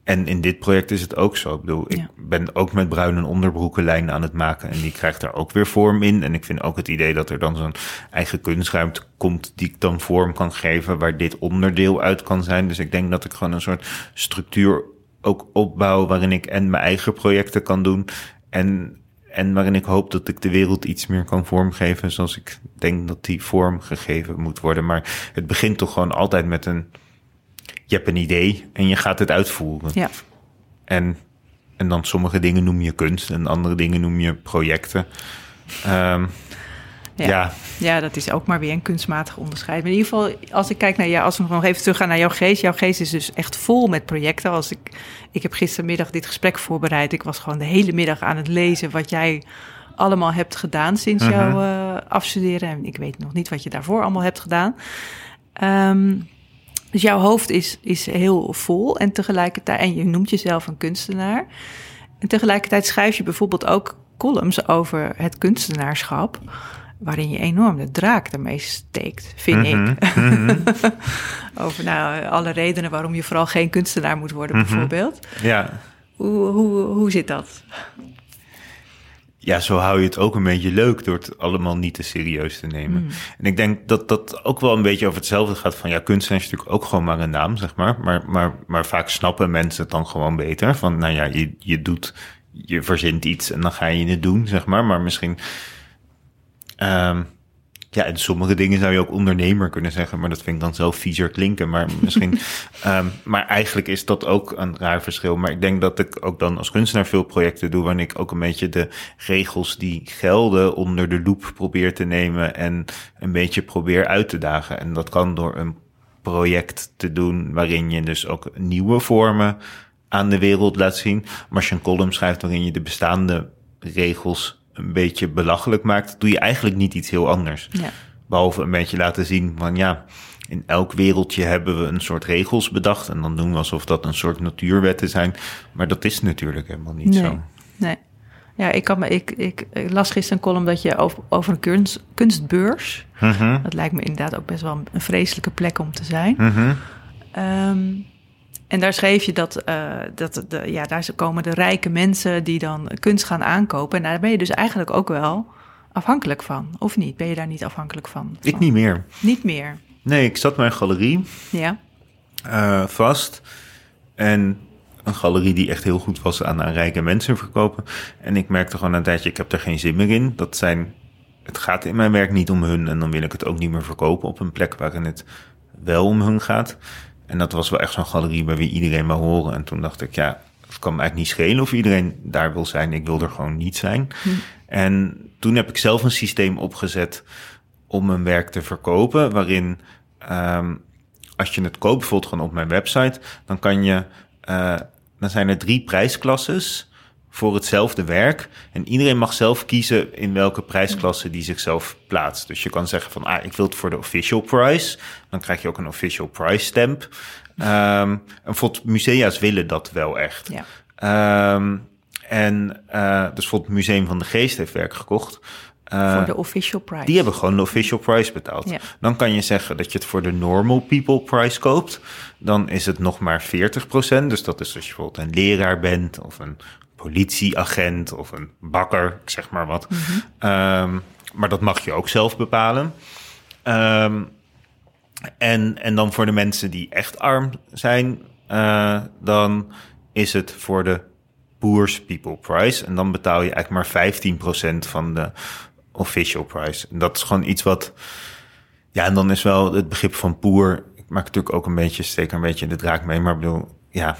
En in dit project is het ook zo. Ik bedoel, ik ja. ben ook met bruin een onderbroekenlijn aan het maken. En die krijgt daar ook weer vorm in. En ik vind ook het idee dat er dan zo'n eigen kunstruimte komt die ik dan vorm kan geven, waar dit onderdeel uit kan zijn. Dus ik denk dat ik gewoon een soort structuur ook opbouw waarin ik en mijn eigen projecten kan doen. En, en waarin ik hoop dat ik de wereld iets meer kan vormgeven zoals ik denk dat die vorm gegeven moet worden. Maar het begint toch gewoon altijd met een je hebt een idee en je gaat het uitvoeren. Ja. En, en dan sommige dingen noem je kunst en andere dingen noem je projecten. Um, ja. ja. Ja. dat is ook maar weer een kunstmatig onderscheid. Maar in ieder geval, als ik kijk naar jou, als we nog even teruggaan naar jouw geest. Jouw geest is dus echt vol met projecten. Als ik, ik heb gistermiddag dit gesprek voorbereid. Ik was gewoon de hele middag aan het lezen wat jij allemaal hebt gedaan sinds Mhm. jouw uh, afstuderen. En ik weet nog niet wat je daarvoor allemaal hebt gedaan. Um, dus jouw hoofd is, is heel vol en tegelijkertijd, en je noemt jezelf een kunstenaar. En tegelijkertijd schrijf je bijvoorbeeld ook columns over het kunstenaarschap, waarin je enorm de draak ermee steekt, vind Mhm, ik. mhm. over nou, alle redenen waarom je vooral geen kunstenaar moet worden, Mhm. bijvoorbeeld. Ja. Hoe, hoe, hoe zit dat? ja, zo hou je het ook een beetje leuk door het allemaal niet te serieus te nemen. Mm. En ik denk dat dat ook wel een beetje over hetzelfde gaat van ja, kunstenaar is natuurlijk ook gewoon maar een naam, zeg maar. Maar, maar, maar vaak snappen mensen het dan gewoon beter. Van nou ja, je, je doet, je verzint iets en dan ga je het doen, zeg maar. Maar misschien, um, ja, en sommige dingen zou je ook ondernemer kunnen zeggen, maar dat vind ik dan zo viezer klinken. Maar misschien, um, maar eigenlijk is dat ook een raar verschil. Maar ik denk dat ik ook dan als kunstenaar veel projecten doe, waarin ik ook een beetje de regels die gelden onder de loep probeer te nemen en een beetje probeer uit te dagen. En dat kan door een project te doen waarin je dus ook nieuwe vormen aan de wereld laat zien. Maar als je een column schrijft waarin je de bestaande regels een beetje belachelijk maakt, doe je eigenlijk niet iets heel anders. Ja. Behalve een beetje laten zien van ja, in elk wereldje hebben we een soort regels bedacht. En dan doen we alsof dat een soort natuurwetten zijn. Maar dat is natuurlijk helemaal niet nee. zo. Nee. Ja, ik, kan me, ik, ik, ik las gisteren een column dat je over, over een kunst, kunstbeurs. Mhm, Dat lijkt me inderdaad ook best wel een vreselijke plek om te zijn. mhm. Um, en daar schreef je dat, uh, dat de, ja, daar komen de rijke mensen die dan kunst gaan aankopen. En daar ben je dus eigenlijk ook wel afhankelijk van, of niet? Ben je daar niet afhankelijk van? Ik niet meer. Niet meer. Nee, ik zat mijn galerie Ja. uh, vast. En een galerie die echt heel goed was aan, aan rijke mensen verkopen. En ik merkte gewoon een tijdje, ik heb er geen zin meer in. Dat zijn, het gaat in mijn werk niet om hun en dan wil ik het ook niet meer verkopen op een plek waarin het wel om hun gaat. En dat was wel echt zo'n galerie bij wie iedereen wou horen. En toen dacht ik, ja, het kan me eigenlijk niet schelen of iedereen daar wil zijn. Ik wil er gewoon niet zijn. En toen heb ik zelf een systeem opgezet om mijn werk te verkopen, waarin ehm, als je het koopt, bijvoorbeeld gewoon op mijn website, dan kan je, eh, dan zijn er drie prijsklasses voor hetzelfde werk. En iedereen mag zelf kiezen in welke prijsklasse die zichzelf plaatst. Dus je kan zeggen van, ah, ik wil het voor de official price. Dan krijg je ook een official price stamp. Um, en bijvoorbeeld musea's willen dat wel echt. Ja. Ehm, en uh, dus bijvoorbeeld het Museum van de Geest heeft werk gekocht. Uh, voor de official price. die hebben gewoon de official price betaald. Ja. Dan kan je zeggen dat je het voor de normal people price koopt. Dan is het nog maar 40%. Dus dat is als je bijvoorbeeld een leraar bent of een politieagent of een bakker, ik zeg maar wat. Um, maar dat mag je ook zelf bepalen. Um, en, en dan voor de mensen die echt arm zijn, uh, dan is het voor de Boers People Price. En dan betaal je eigenlijk maar 15% van de official price. En dat is gewoon iets wat. Ja, en dan is wel het begrip van poer. Ik maak natuurlijk ook een beetje, steek een beetje de draak mee, maar ik bedoel, ja.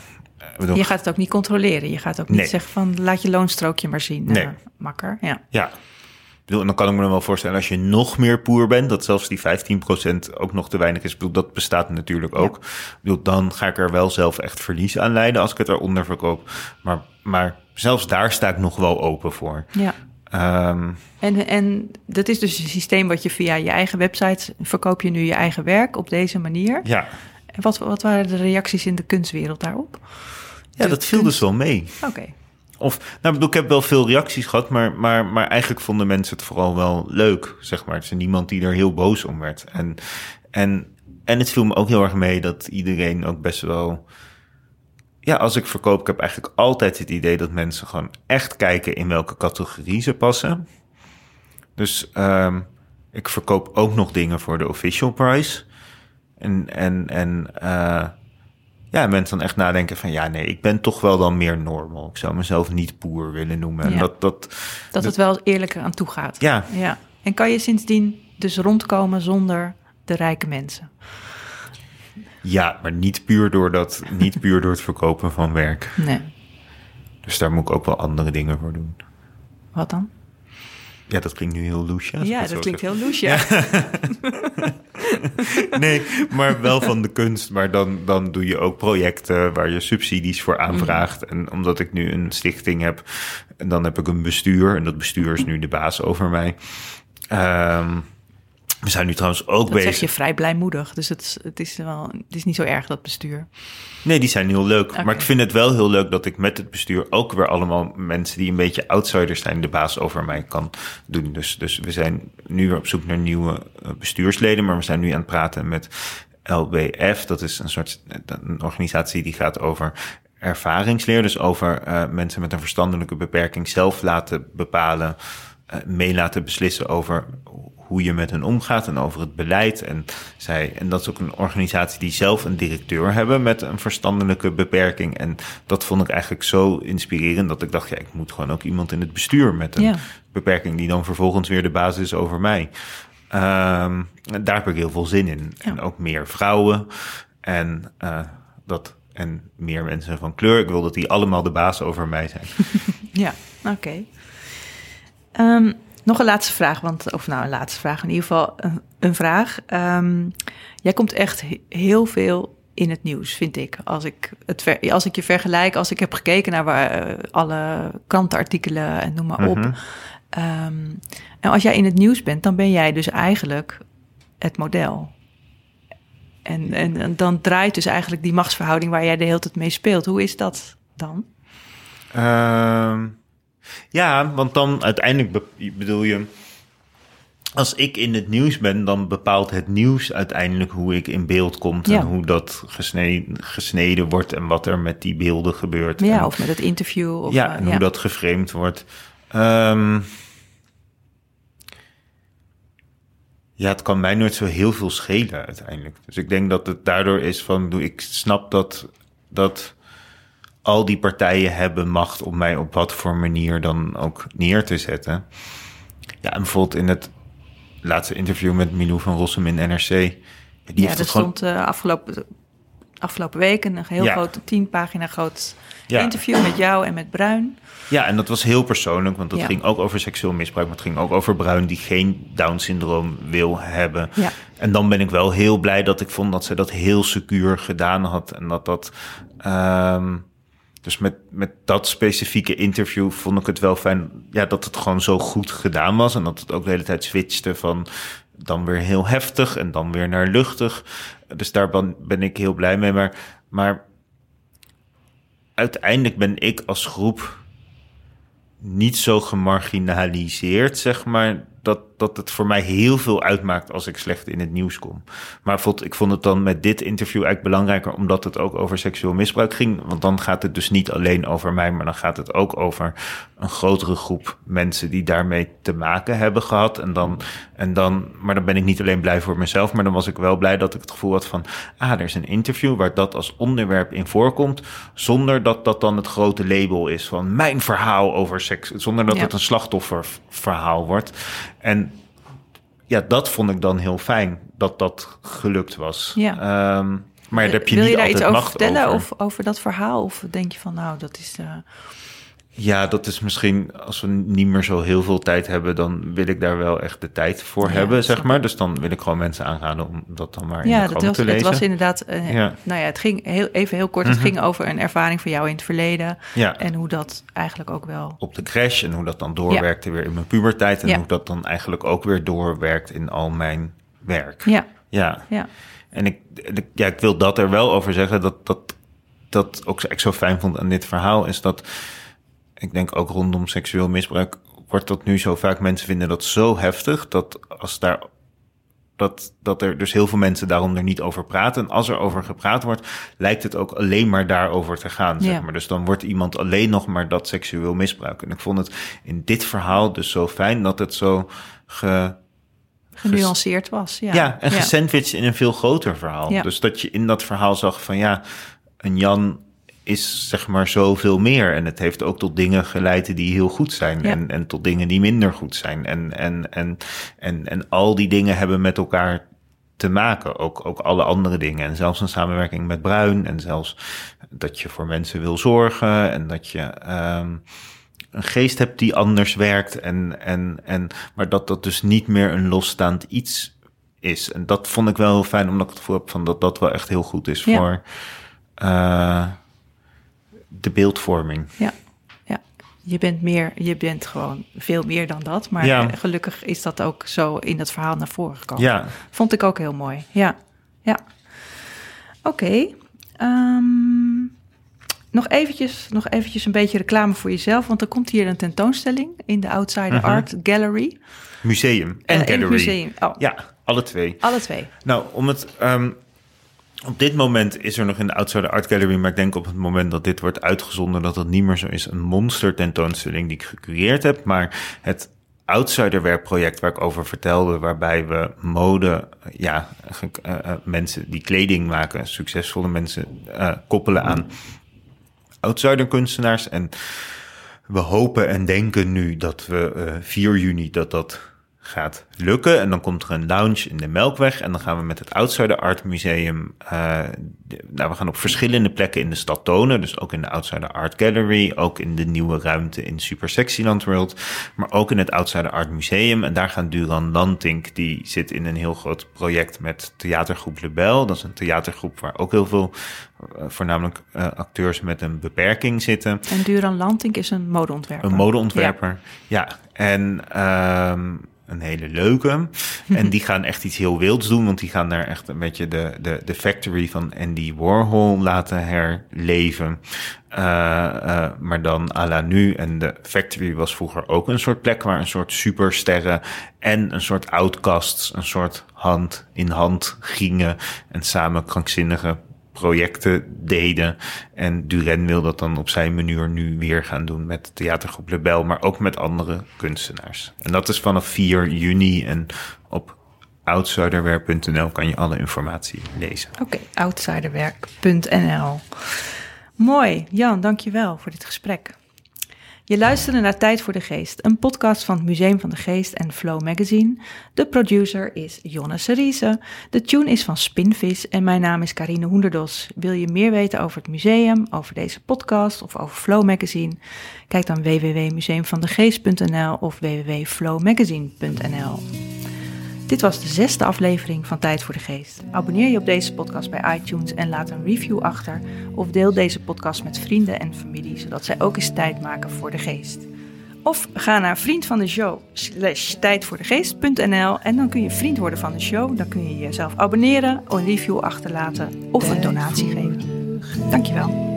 Bedoel, Je gaat het ook niet controleren. Je gaat ook niet Nee. zeggen van laat je loonstrookje maar zien. Nee. eh, makker. Ja. Ja. Ik bedoel, en dan kan ik me dan wel voorstellen, als je nog meer poer bent, dat zelfs die 15% ook nog te weinig is. Ik bedoel, dat bestaat natuurlijk ook. Ik bedoel, dan ga ik er wel zelf echt verlies aan leiden als ik het eronder verkoop. Maar, maar zelfs daar sta ik nog wel open voor. ja. Ehm, En, en dat is dus een systeem wat je via je eigen website verkoop je nu je eigen werk op deze manier. ja. En wat, wat waren de reacties in de kunstwereld daarop? Ja, dat viel dus wel mee. Oké. Of, nou, ik bedoel, ik heb wel veel reacties gehad, maar, maar, maar eigenlijk vonden mensen het vooral wel leuk, zeg maar. Het is niemand die er heel boos om werd. En, en, en het viel me ook heel erg mee dat iedereen ook best wel... Ja, als ik verkoop, ik heb eigenlijk altijd het idee dat mensen gewoon echt kijken in welke categorie ze passen. Dus um, ik verkoop ook nog dingen voor de official price. En, en, en uh, ja, mensen dan echt nadenken van ja, nee, ik ben toch wel dan meer normal. Ik zou mezelf niet poer willen noemen. En Ja. dat, dat, Dat het wel eerlijker aan toe gaat. ja, ja. En kan je sindsdien dus rondkomen zonder de rijke mensen? ja, maar niet puur, door dat, niet puur door het verkopen van werk. Nee. Dus daar moet ik ook wel andere dingen voor doen. Wat dan? Ja, dat klinkt nu heel loesje. Ja, dat klinkt heel loes, ja. Nee, maar wel van de kunst. Maar dan, dan doe je ook projecten waar je subsidies voor aanvraagt. En omdat ik nu een stichting heb, en dan heb ik een bestuur. En dat bestuur is nu de baas over mij. Ehm, we zijn nu trouwens ook Dat bezig. zeg je vrij blijmoedig. Dus het, is- het, is wel, het is niet zo erg, dat bestuur. Nee, die zijn heel leuk. Maar ik vind het wel heel leuk dat ik met het bestuur ook weer allemaal mensen die een beetje outsiders zijn, de baas over mij kan doen. Dus, dus we zijn nu weer op zoek naar nieuwe eh, bestuursleden, maar we zijn nu aan het praten met LBF. Dat is een soort een organisatie die gaat over ervaringsleer. Dus over eh, mensen met een verstandelijke beperking zelf laten bepalen, eh, mee laten beslissen over hoe je met hen omgaat en over het beleid. En, zij, en dat is ook een organisatie die zelf een directeur hebben met een verstandelijke beperking. En dat vond ik eigenlijk zo inspirerend dat ik dacht, ja, ik moet gewoon ook iemand in het bestuur met een Ja. beperking die dan vervolgens weer de basis is over mij. Ehm, daar heb ik heel veel zin in. En ook meer vrouwen en, eh, dat, en meer mensen van kleur. Ik wil dat die allemaal de baas over mij zijn. Ja, oké. Ehm, nog een laatste vraag, want, of nou een laatste vraag, in ieder geval een, een vraag. Ehm, jij komt echt he- heel veel in het nieuws, vind ik. Als ik, het ver- als ik je vergelijk, als ik heb gekeken naar waar, eh, alle krantenartikelen en noem maar op. Mhm. Ehm, en als jij in het nieuws bent, dan ben jij dus eigenlijk het model. En, en, en dan draait dus eigenlijk die machtsverhouding waar jij de hele tijd mee speelt. Hoe is dat dan? Ehm, ja, want dan uiteindelijk be- bedoel je. Als ik in het nieuws ben, dan bepaalt het nieuws uiteindelijk hoe ik in beeld kom Ja. en hoe dat gesneden, gesneden wordt en wat er met die beelden gebeurt. Ja, En- of met het interview. Of, ja, eh, en hoe dat geframed wordt. Ehm, ja, het kan mij nooit zo heel veel schelen uiteindelijk. Dus ik denk dat het daardoor is van, ik snap dat, dat al die partijen hebben macht om mij op wat voor manier dan ook neer te zetten. Ja, en bijvoorbeeld in het laatste interview met Milou van Rossum in NRC. Die ja, heeft dat gewoon. stond eh, afgelopen, afgelopen week een heel Ja. groot, tien pagina groot Ja. interview met jou en met Bruin. Ja, en dat was heel persoonlijk, want dat Ja. ging ook over seksueel misbruik, maar het ging ook over Bruin die geen Down-syndroom wil hebben. Ja. En dan ben ik wel heel blij dat ik vond dat ze dat heel secuur gedaan had. En dat dat. ehm, dus met, met dat specifieke interview vond ik het wel fijn ja, dat het gewoon zo goed gedaan was. En dat het ook de hele tijd switchte van dan weer heel heftig en dan weer naar luchtig. Dus daar ben, ben ik heel blij mee. Maar, maar uiteindelijk ben ik als groep niet zo gemarginaliseerd, zeg maar, dat, dat het voor mij heel veel uitmaakt als ik slecht in het nieuws kom. Maar vond, ik vond het dan met dit interview eigenlijk belangrijker, omdat het ook over seksueel misbruik ging. Want dan gaat het dus niet alleen over mij, maar dan gaat het ook over een grotere groep mensen die daarmee te maken hebben gehad. En dan, en dan, maar dan ben ik niet alleen blij voor mezelf, maar dan was ik wel blij dat ik het gevoel had van, ah, er is een interview waar dat als onderwerp in voorkomt, zonder dat dat dan het grote label is van mijn verhaal over seks, zonder dat Ja. het een slachtofferverhaal wordt. En ja, dat vond ik dan heel fijn dat dat gelukt was. Ja. Ehm, maar daar heb je Wil niet je daar altijd iets over macht vertellen over. Of, over dat verhaal? Of denk je van, nou, dat is... eh, Ja, dat is misschien als we niet meer zo heel veel tijd hebben, dan wil ik daar wel echt de tijd voor Ja, hebben, dat zeg maar. Dus dan wil ik gewoon mensen aanraden om dat dan maar in ja, de dat krant was, te het lezen. was inderdaad... eh, Ja. Mhm. Nou ja, het ging heel, even heel kort. Het ging over een ervaring van jou in het verleden. Ja. En hoe dat eigenlijk ook wel... op de crash en hoe dat dan doorwerkte weer in mijn puberteit en Ja. hoe dat dan eigenlijk ook weer doorwerkt in al mijn werk. Ja, Ja. ja. En ik, en ik- ja, ik wil dat er wel over zeggen. Dat, dat, dat ook ik zo fijn vond aan dit verhaal is dat. Ik denk ook rondom seksueel misbruik. wordt dat nu zo vaak. Mensen vinden dat zo heftig. dat als daar. Dat, dat er dus heel veel mensen daarom er niet over praten. En als er over gepraat wordt, lijkt het ook alleen maar daarover te gaan. Zeg Ja. maar. Dus dan wordt iemand alleen nog maar dat seksueel misbruik. En ik vond het in dit verhaal dus zo fijn dat het zo ge, Genuanceerd was. Ja, ja, en gesandwiched in een veel groter verhaal. Ja. Dus dat je in dat verhaal zag van ja, een Jan is zeg maar zoveel meer. En het heeft ook tot dingen geleid die heel goed zijn. Ja. En, en tot dingen die minder goed zijn. En, en, en, en, en al die dingen hebben met elkaar te maken. Ook, ook alle andere dingen. En zelfs een samenwerking met Bruin. En zelfs dat je voor mensen wil zorgen. En dat je ehm, een geest hebt die anders werkt. En, en, en, maar dat dat dus niet meer een losstaand iets is. En dat vond ik wel heel fijn, omdat ik het gevoel heb van dat dat wel echt heel goed is Ja. voor eh, de beeldvorming. Ja, ja. Je bent meer, je bent gewoon veel meer dan dat. Maar Ja. gelukkig is dat ook zo in dat verhaal naar voren gekomen. Ja, Vond ik ook heel mooi. Ja, ja. Oké. ehm, nog, eventjes, nog eventjes een beetje reclame voor jezelf. Want er komt hier een tentoonstelling in de Outsider Mhm. Art Gallery. museum en Eh, gallery. museum. Oh, Ja, alle twee. alle twee. Nou, om het. ehm, op dit moment is er nog in de Outsider Art Gallery, maar ik denk op het moment dat dit wordt uitgezonden, dat het niet meer zo is. Een monster tentoonstelling die ik gecreëerd heb. Maar het Outsiderwerk-project waar ik over vertelde, waarbij we mode, ja, eh, mensen die kleding maken, succesvolle mensen, eh, koppelen aan outsider kunstenaars. En we hopen en denken nu dat we eh 4 juni dat dat gaat lukken. En dan komt er een lounge in de Melkweg. En dan gaan we met het Outsider Art Museum... eh, de- nou, we gaan op verschillende plekken in de stad tonen. Dus ook in de Outsider Art Gallery. Ook in de nieuwe ruimte in Super Sexyland World. Maar ook in het Outsider Art Museum. En daar gaan Duran Lantink... die zit in een heel groot project met theatergroep Lebel. Dat is een theatergroep waar ook heel veel... eh, voornamelijk eh, acteurs met een beperking zitten. En Duran Lantink is een modeontwerper. Een modeontwerper. Ja, en ehm, een hele leuke. En die gaan echt iets heel wilds doen, want die gaan daar echt een beetje de, de, de factory van Andy Warhol laten herleven. Eh, eh, maar dan à la nu. En de factory was vroeger ook een soort plek waar een soort supersterren en een soort outcasts, een soort hand in hand gingen en samen krankzinnige projecten deden. En Duren wil dat dan op zijn manier nu weer gaan doen met theatergroep Lebel, maar ook met andere kunstenaars. En dat is vanaf 4 juni en op outsiderware.nl kan je alle informatie lezen. Oké, outsiderwerk.nl. Mooi, Jan, dankjewel voor dit gesprek. Je luisterde naar Tijd voor de Geest, een podcast van het Museum van de Geest en Flow Magazine. De producer is Jonne Seriese, de tune is van Spinvis en mijn naam is Karine Hoenderdos. Wil je meer weten over het museum, over deze podcast of over Flow Magazine? Kijk dan www.museumvandegeest.nl of www.flowmagazine.nl. Dit was de zesde aflevering van Tijd voor de Geest. Abonneer je op deze podcast bij iTunes en laat een review achter. Of deel deze podcast met vrienden en familie, zodat zij ook eens tijd maken voor de geest. Of ga naar vriend van de show slash tijdvoordegeest.nl en dan kun je vriend worden van de show. Dan kun je jezelf abonneren, een review achterlaten of een donatie geven. Dankjewel.